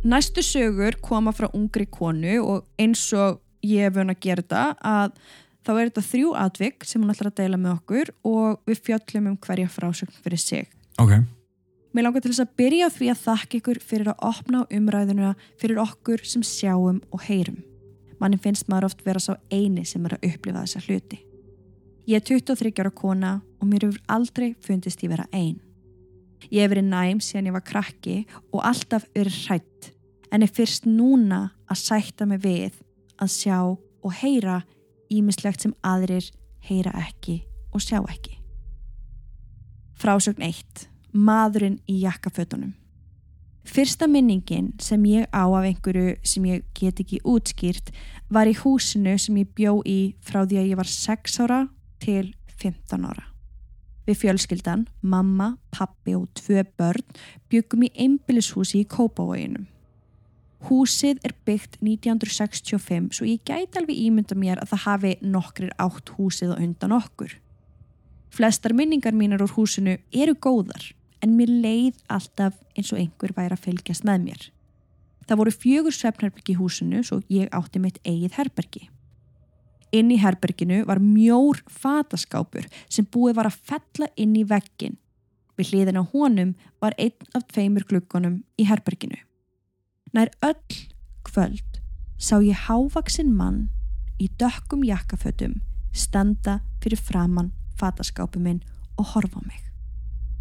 Næstu sögur koma frá ungri konu og eins og ég hef vun að gera þetta að þá er þetta þrjú atvik sem hún ætlar að deila með okkur og við fjöllum um hverja frásögn fyrir sig. Ok. Mér langar til þess að byrja því að þakka ykkur fyrir að opna umræðuna fyrir okkur sem sjáum og heyrum. Manni finnst maður oft vera sá eini sem er að upplifa þessa hluti. Ég er 23 ára kona og mér hefur aldrei fundist ég vera einn. Ég hef verið næm síðan ég var krakki og alltaf verið hrætt en er fyrst núna að sætta mig við að sjá og heyra ímislegt sem aðrir heyra ekki og sjá ekki. Frásögn 1. Maðurinn í jakkafötunum. Fyrsta minningin sem ég á af einhverju sem ég get ekki útskýrt var í húsinu sem ég bjó í frá því að ég var 6 ára til 15 ára. Við fjölskyldan, mamma, pappi og tvö börn byggum í einbillishúsi í Kópavóginum. Húsið er byggt 1965 svo ég gæti alveg ímynda mér að það hafi nokkrir átt húsið og undan okkur. Flestar minningar mínar úr húsinu eru góðar en mér leið alltaf eins og einhver væri að fylgjast með mér. Það voru fjögur svefnherbyggi í húsinu svo ég átti mitt eigið herbergi. Inn í herberginu var mjór fataskápur sem búið var að fella inn í veggin. Við hliðin á honum var einn af tveimur glukkonum í herberginu. Nær öll kvöld sá ég hávaksin mann í dökkum jakkafötum standa fyrir framann fataskápuminn og horfa á mig.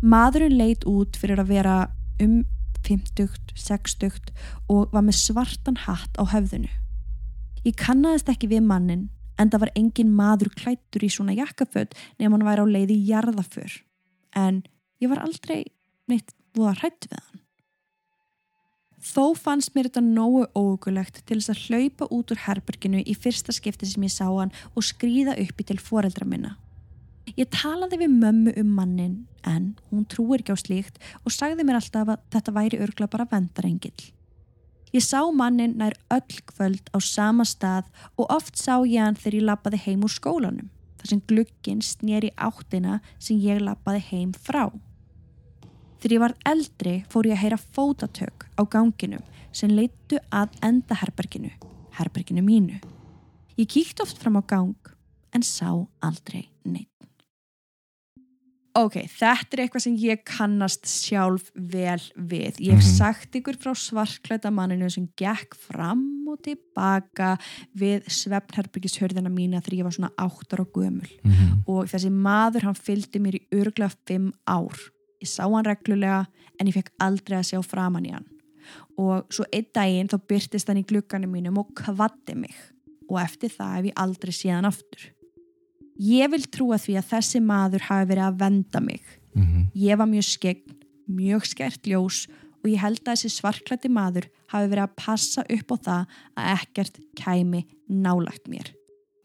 Maðurinn leit út fyrir að vera um 50, 60 og var með svartan hatt á höfðinu. Ég kannaðist ekki við mannin en það var engin maður klættur í svona jakkaföld nefn hann væri á leið í jarðaför. En ég var aldrei neitt voða hrætt við hann. Þó fannst mér þetta nógu ógulegt til þess að hlaupa út úr herberginu í fyrsta skipti sem ég sá hann og skrýða uppi til foreldra minna. Ég talaði við mömmu um mannin en hún trúir ekki á slíkt og sagði mér alltaf að þetta væri örgla bara vendarengill. Ég sá mannin nær öll kvöld á sama stað og oft sá ég hann þegar ég lappaði heim úr skólanum þar sem glugginn snýri áttina sem ég lappaði heim frá. Þegar ég var eldri fór ég að heyra fótatök á ganginum sem leittu að enda herberginu, herberginu mínu. Ég kíkt oft fram á gang en sá aldrei neitt. Ok, þetta er eitthvað sem ég kannast sjálf vel við. Ég hef Mhm. sagt ykkur frá svarklæta manninu sem gekk fram og tilbaka við svefnherbyggishörðina mína þegar ég var svona áttar og gömul. Mhm. Og þessi maður hann fylgdi mér í örglega fimm ár. Ég sá hann reglulega en ég fekk aldrei að sjá framann í hann. Og svo einn daginn þá byrtist hann í glugganum mínum og kvatti mig. Og eftir það hef ég aldrei séð hann aftur. Ég vil trúa því að þessi maður hafi verið að venda mig. Mhm. Ég var mjög skegn, mjög skert ljós og ég held að þessi svarklætti maður hafi verið að passa upp á það að ekkert kæmi nálagt mér.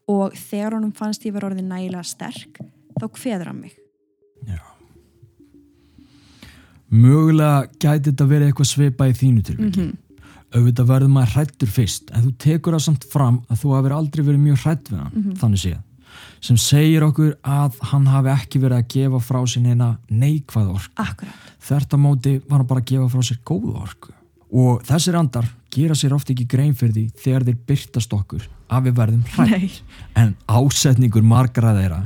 Og þegar honum fannst ég vera orðið nægilega sterk, þá kveður hann mig. Mögulega gæti þetta verið eitthvað svipað í þínu tilviki. Mhm. Auðvitað verður maður hrættur fyrst en þú tekur það samt fram að þú hafi aldrei verið mjög hrætt við hann, Mhm. þannig séð. Sem segir okkur að hann hafi ekki verið að gefa frá sér neina neikvæð. Þert að móti var hann bara að gefa frá sér góða orku. Og þessir andar gera sér oft ekki grein fyrir því þegar þeir byrtast okkur að við verðum hrætt. En ásetningur margra þeirra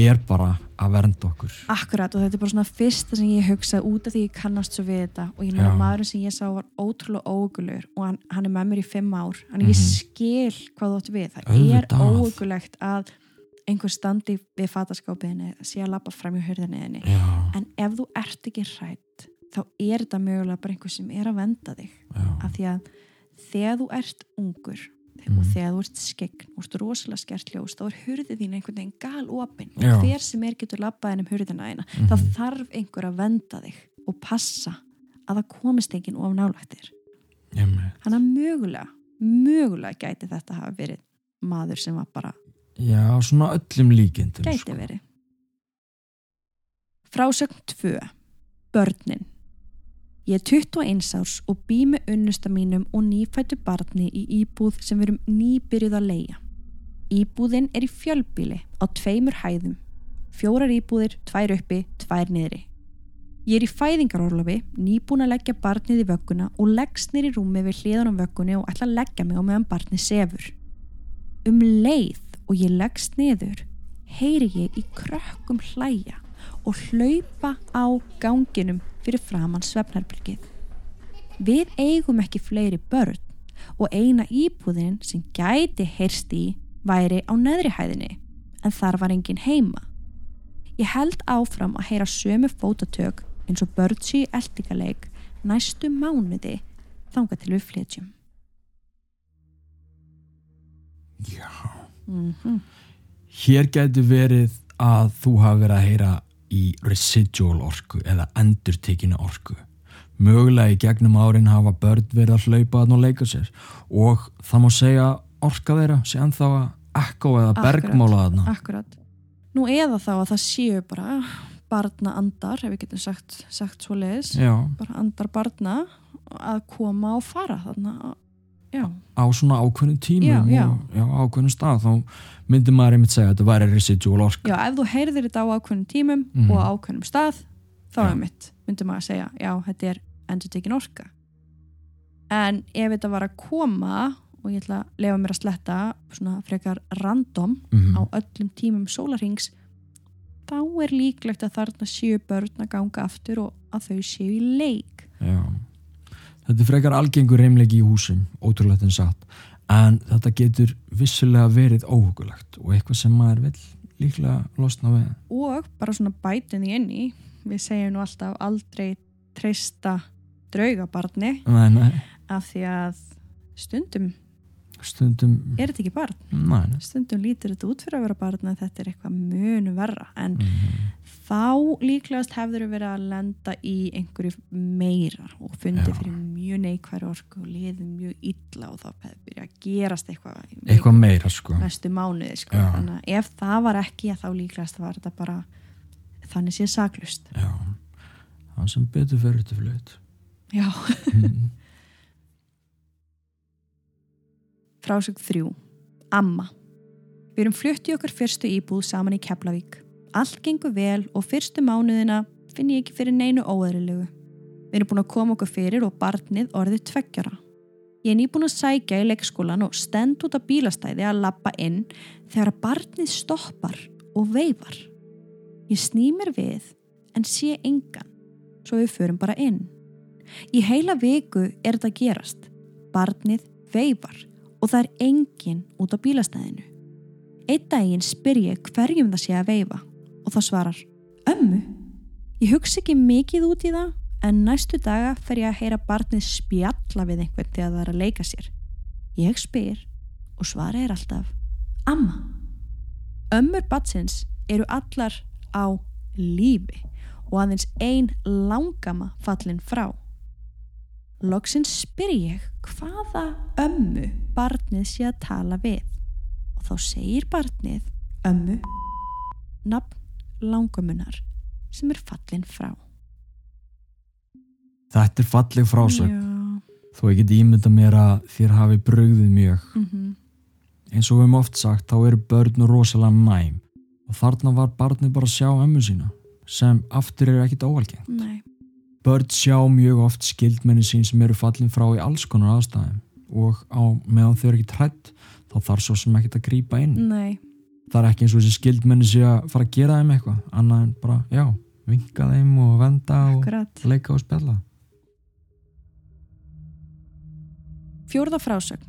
er bara að vernda okkur. Akkurat og þetta er bara svona fyrsta sem ég hugsa út af því ég kannast svo við þetta og ég meina Já. maðurinn sem ég sá var ótrúlega óugulur og hann, hann er með mér í fimm ár þannig ég Mhm. skil hvað þú átt við það er Auðvitað. óugulegt að einhver standi við fattaskópiðinni sé að lappa fram í hurðinniðinni Já, en ef þú ert ekki hrætt þá er þetta mögulega bara einhver sem er að venda þig já, af því að þegar þú ert ungur Mhm. og þegar þú ert skegn og ert rosalega skert ljós þá er hurðið þín einhvern veginn gal opinn Já. og hver sem er getur labbað inn um hurðina eina þá Mhm. þarf einhver að venda þig og passa að það komist enginn of með. hann að mögulega, mögulega gæti þetta hafa verið maður sem var bara Já, svona öllum líkindum. gæti sko. verið Frásögn 2 Börnin Ég er 21 árs og bý með unnusta mínum og nýfættu barni í íbúð sem við erum nýbyrjuð að leia. Íbúðin er í fjölbíli á tveimur hæðum. Fjórar íbúðir, tvær uppi, tvær niðri. Ég er í fæðingarorlofi, nýbúin að leggja barnið í vögguna og leggst nýr í rúmi við hliðan á vöggunni og ætla að leggja mig á meðan barnið sefur. Um leið og ég leggst niður, heyri ég í krökkum hlæja og hlaupa á ganginum fyrir framann svefnherbyrgið. Við eigum ekki fleiri börn og eina íbúðin sem gæti heyrst í væri á neðri hæðinni en þar var engin heima. Ég held áfram að heyra sömu fótatök eins og börn sé eldingaleik næstu mánuði þanga til við flytjum. Já. Mm Hér getur verið að þú hafi verið að heyra í residual orku eða endurtekinu orku. Mögulega í gegnum árin hafa börn verið að hlaupa þarna og leika sér og það má segja orka þeirra sé ennþá að ekko eða Akkurat. bergmála þarna. Akkurat. Nú eða þá að það séu bara barna andar, ef við getum sagt, sagt svo leiðis, bara andar barna að koma og fara þarna. Já, á svona ákveðnum tímum Já, já. og ákveðnum stað þá myndi maður einmitt segja að þetta væri residual orka. já, ef þú heyrðir þetta á ákveðnum tímum Mhm. og á ákveðnum stað, þá Já. er mitt, myndi maður að segja, já, þetta er endur tekin orka. En ef þetta var að koma, og ég ætla að lefa mér að sletta svona frekar random Mhm. á öllum tímum sólarhings, þá er líklegt að þarna séu börn að ganga aftur og að þau séu í leik. Já. Þetta er frekar algengur reymleiki í húsum, ótrúlegt en satt. En þetta getur vissulega verið óhugulegt og eitthvað sem maður vil líklega losna við. og bara svona bætin í við segjum nú alltaf aldrei treysta draugabarni Nei, nei, af því að stundum stundum, er þetta ekki barn nei, nei. stundum lítur þetta út fyrir að vera barn en þetta er eitthvað munu verra en Mhm. Þá líklegast hefur verið að lenda í einhverju meira og fundi Já. fyrir mjög neikværi orku og liði mjög illa og þá byrjað að gerast eitthvað Eitthvað meira, sko. næstu mánuði sko. Þannig að ef það var ekki þá líklegast var þetta bara þannig sé saklust Já, það sem betur fyrir til flut. Já Mhm. Frásögn þrjú. Amma. Við erum flutt í okkar fyrstu íbúð saman í Keflavík. Allt gengur vel og fyrstu mánuðina finn ég ekki fyrir neinu óæðrilegu. Við erum búin að koma okkur fyrir og barnið orðið tveggjara. Ég er nýbúin að sækja í leikskólan og stend út á bílastæði að lappa inn þegar barnið stoppar og veifar. Ég sný mér við en sé engan, svo við förum bara inn. Í heila viku er þetta gerast. Barnið veifar og það er enginn út á bílastæðinu. Eitt daginn spyr ég hverjum það sé að veifa og það svarar ömmu. Ég hugsa ekki mikið út í það en næstu daga fer ég að heyra barnið spjalla við einhvern þegar það er að leika sér. Ég spyr og svara er alltaf amma. Ömmur batsins eru allar á lífi og aðeins ein langama fallin frá. Loksins spyr ég hvaða ömmu barnið sé að tala við og þá segir barnið ömmu nafn langamunar sem er fallin frá. Þetta er falleg frásögn. Þó ég get ímynda mér að þér hafi brugðið mjög. Mm Eins og við höfum oft sagt, þá eru börn rosalega næm. Og þarna var barnið bara að sjá ömmu sína, sem aftur er ekkit óalgengt. Nei. Börn sjá mjög oft skildmenni sín sem eru fallin frá í alls konar aðstæðum og á meðan þau eru ekki trætt þá þarf svo sem ekkit að grípa inn. Nei. Það er ekki eins og þessi skildmenni sé að fara að gera þeim eitthvað, annað en bara, já, vinka þeim og venda og Akkurat. leika og spjalla. Fjórða frásögn.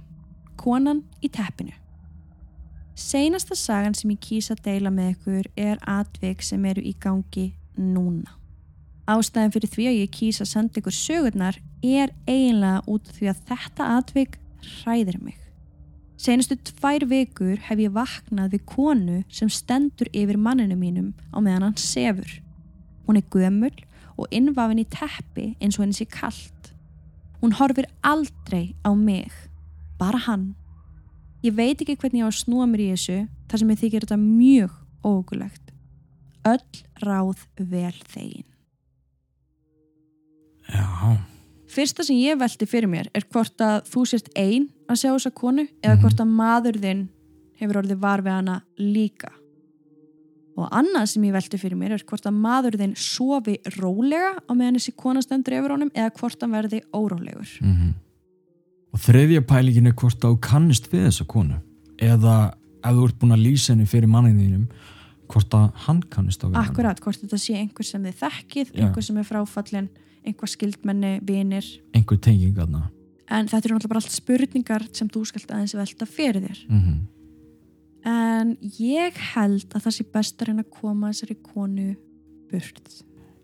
Konan í teppinu. Seinasta sagan sem ég kýsa að deila með ykkur er atvik sem eru í gangi núna. Ástæðan fyrir því að ég kýsa að senda ykkur sögurnar er eiginlega út því að þetta atvik hræðir mig. Senustu tvær vikur hef ég vaknað við konu sem stendur yfir manninu mínum á meðan hann sefur. Hún er gömul og innvafin í teppi eins og henni sé kallt. Hún horfir aldrei á mig, bara hann. Ég veit ekki hvernig ég á að snúa mér í þessu þar sem ég þykir þetta mjög ógulegt. Öll ráð vel þegin. Já, Fyrsta sem ég velti fyrir mér er hvort að þú sért ein að sjá þessa konu eða Mhm. hvort að maður þinn hefur orðið var við hana líka. Og annað sem ég velti fyrir mér er hvort að maður þinn sofi rólega á meðan þessi kona stendur yfir honum eða hvort hann verði órólegur. mm og þriðja pælingin er hvort að þú kannist við þessa konu eða ef þú ert búin að lýsa henni fyrir mannin þínum hvort að hann kannist á við hann. akkurat, hvort þetta sé einhver sem þið þekkið einhver sem er fráfallin, einhver skildmenni vinir, einhver tenging aðna en þetta eru náttúrulega bara allt spurningar sem þú skalt aðeins velta fyrir þér. Mm en ég held að það sé best að reyna að koma þessari konu burt.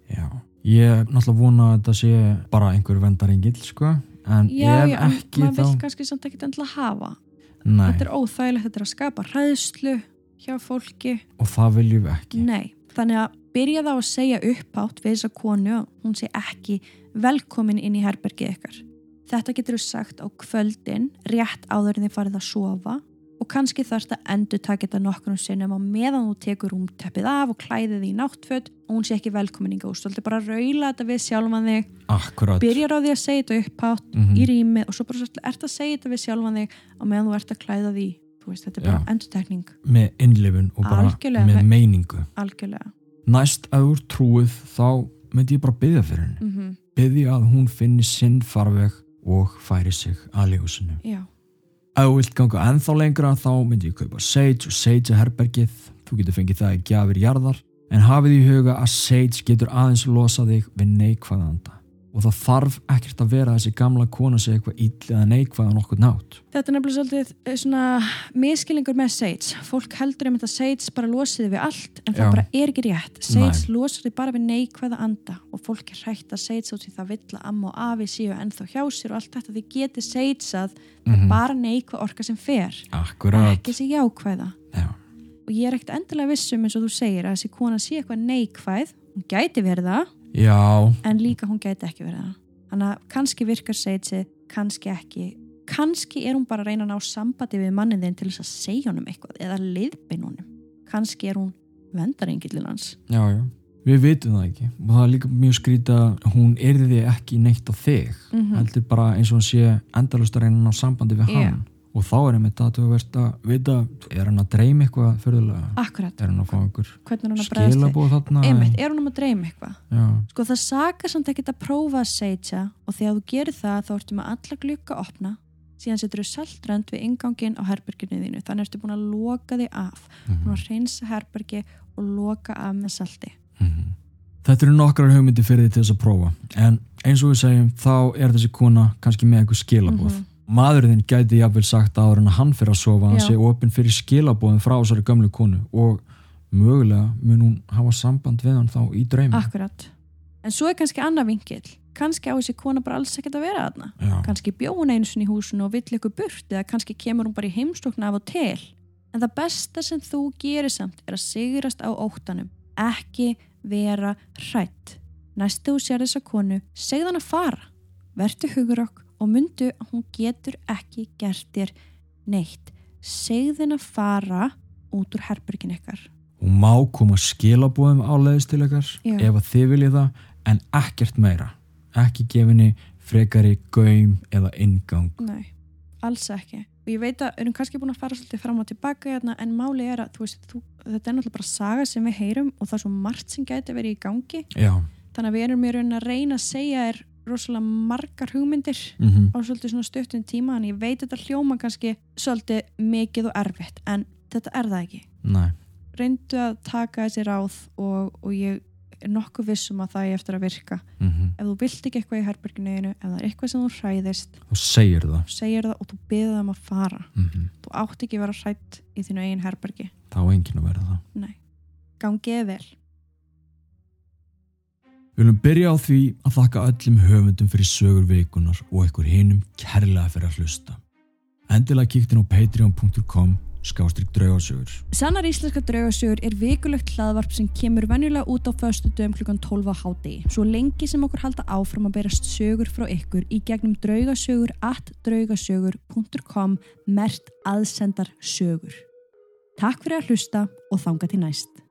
Já, ég náttúrulega vona að þetta sé bara einhver vendarengill sko. En já, ef já, ekki maður þá vil kannski samt ekki endilega hafa. Nei, þetta er óþægilegt, þetta er að skapa hræðslu hjá fólki. Og það viljum við ekki. Nei, þannig að byrja þá að segja uppátt við þessa konu að hún sé ekki velkomin inn í herbergið ykkar. Þetta getur þú sagt á kvöldin, rétt áður en þið farið að sofa og kannski þarfst að endur taka þetta nokkrum sinnum á meðan þú tekur rúmteppið af og klæðið því í náttföt og hún sé ekki velkomin góðst. Þú ætlir bara að raula þetta við sjálfan þig, Akkurat byrjar á því að segja þetta uppátt Mhm. í rýmið og svo bara svolítið ert að segja þetta við sjálfan þig á meðan þú ert að klæða því. Veist, þetta er bara Já. endurtekning, með innlifun og bara Algjörlega. með meiningu algjörlega. Næst að úr trúið þá myndi ég bara byggja fyrir henni. Mm byggja að hún finni sinn farveg og færi sig að lífusinu Já. Ef þú vilt ganga ennþá lengra þá myndi ég kaupa Sage og Sage er herbergið. Þú getur fengið það í gjafir jarðar. En hafið í huga að Sage getur aðeins losa þig við neikvæða anda og það þarf ekkert að vera að þessi gamla kona sé eitthvað ill eða neikvæða nokkuð nátt Þetta er nefnilega svolítið eh, svona miskilingur með Sage. Fólk heldur einmitt að Sage bara losiði við allt en það Já. bara er ekki rétt. Losar því bara við neikvæða anda og fólk er hrætt að Sage út því það vill að amma og afi séu ennþá hjá sér og allt þetta því geti Sage að mm Mhm. bara neikvæð orka sem fer. Akkurat Ekki þessi jákvæða. Já. Og ég er ekkert endilega vissum eins og þú segir að þessi kona sé eitthvað neikvæð. Hún gæti verið það Já, en líka hún gæti ekki verið það. Þannig að kannski virkar Sage, kannski ekki. Kannski er hún bara að reyna að ná sambandi við mannin þinn til þess að segja honum eitthvað eða liðbin honum. Kannski er hún vendarengillin hans. já, já Við vitum það ekki og það er líka mjög skrítið að hún erði ekki neitt á þig Mhm. heldur bara eins og hún sé endalust að reyna að ná sambandi við Já. hann og þá er einmitt að þú verðt að vita er hann að dreyma eitthvað fyrirlega Akkurat, er hann að fá einhver er skilabóð þarna? Einmitt, er um að dreyma eitthvað? já, Sko það sakar samt ekkert að prófa að segja og þegar þú gerir það þá ertu með alla glukka opna síðan setur þú saltrönd við ingangin á herberginu þínu. Þannig ertu búin að loka þig af Mhm. búin að reynsa herbergi og loka af með salti. Mhm. Þetta eru nokkrar hugmyndi fyrir því til þess að prófa. En eins og við segjum þá er þessi kona kannski með eitthvað skilabóð Mhm. Maðurinn gæti jafnvel sagt áður en hann fyrir að sofa hann sé opinn fyrir skilabóðin frá þessari gömlu konu og mögulega mun hún hafa samband við hann þá í draumi Akkurat. En svo er kannski annað vingill. Kannski á þessi kona bara alls ekkert að vera þarna. Já. Kannski bjó hún einu sinni í húsinu og vill ykkur burt eða kannski kemur hún bara í heimstokna af og til. En það besta sem þú gerir samt er að sigrast á óttanum. Ekki vera hrætt. Næstu þú sér þessa konu, segð hann að fara. Vertu hugurokk og myndu að hún getur ekki gert þér neitt. Segð hann að fara út úr herbergin ykkar. hún má koma skilabóðum áleiðis til ykkar Já. ef að þið viljið það en ekkert meira ekki gefinni frekari gaum eða ingang Nei, alls ekki. Og ég veit að við erum kannski búin að fara svolítið fram og tilbaka hérna, en máli er að þú veist, þú, þetta er náttúrulega bara saga sem við heyrum og það er svo margt sem gæti verið í gangi. já, Þannig að við erum í raunin að reyna að segja er rosalega margar hugmyndir mm á svolítið svona stuttum tíma en ég veit þetta hljóma kannski svolítið mikið og erfitt en þetta er það ekki. nei. Reyndu að taka þessi ráð og, og ég er nokkuð vissum að það er eftir að virka. mm Ef þú vilt ekki eitthvað í herberginu ef það er eitthvað sem þú hræðist, þú segir það. segir það og þú byður það um að fara. mm þú átt ekki að vera hrætt í þínu eigin herbergi. Þá enginn að vera það. Nei, gangiði vel Við viljum byrja á því að þakka öllum höfundum fyrir sögur vikunar og einhver hinum kærlega fyrir að hlusta. Endilega kíktin á patreon.com skástrík draugasögur. Sannar íslenska draugasögur er vikulegt hlaðvarp sem kemur venjulega út á föstu dögum klukkan 12 á hádegi. Svo lengi sem okkur halda áfram að berast sögur frá ykkur í gegnum draugasögur at draugasögur.com mert aðsendar sögur. Takk fyrir að hlusta og þanga til næst.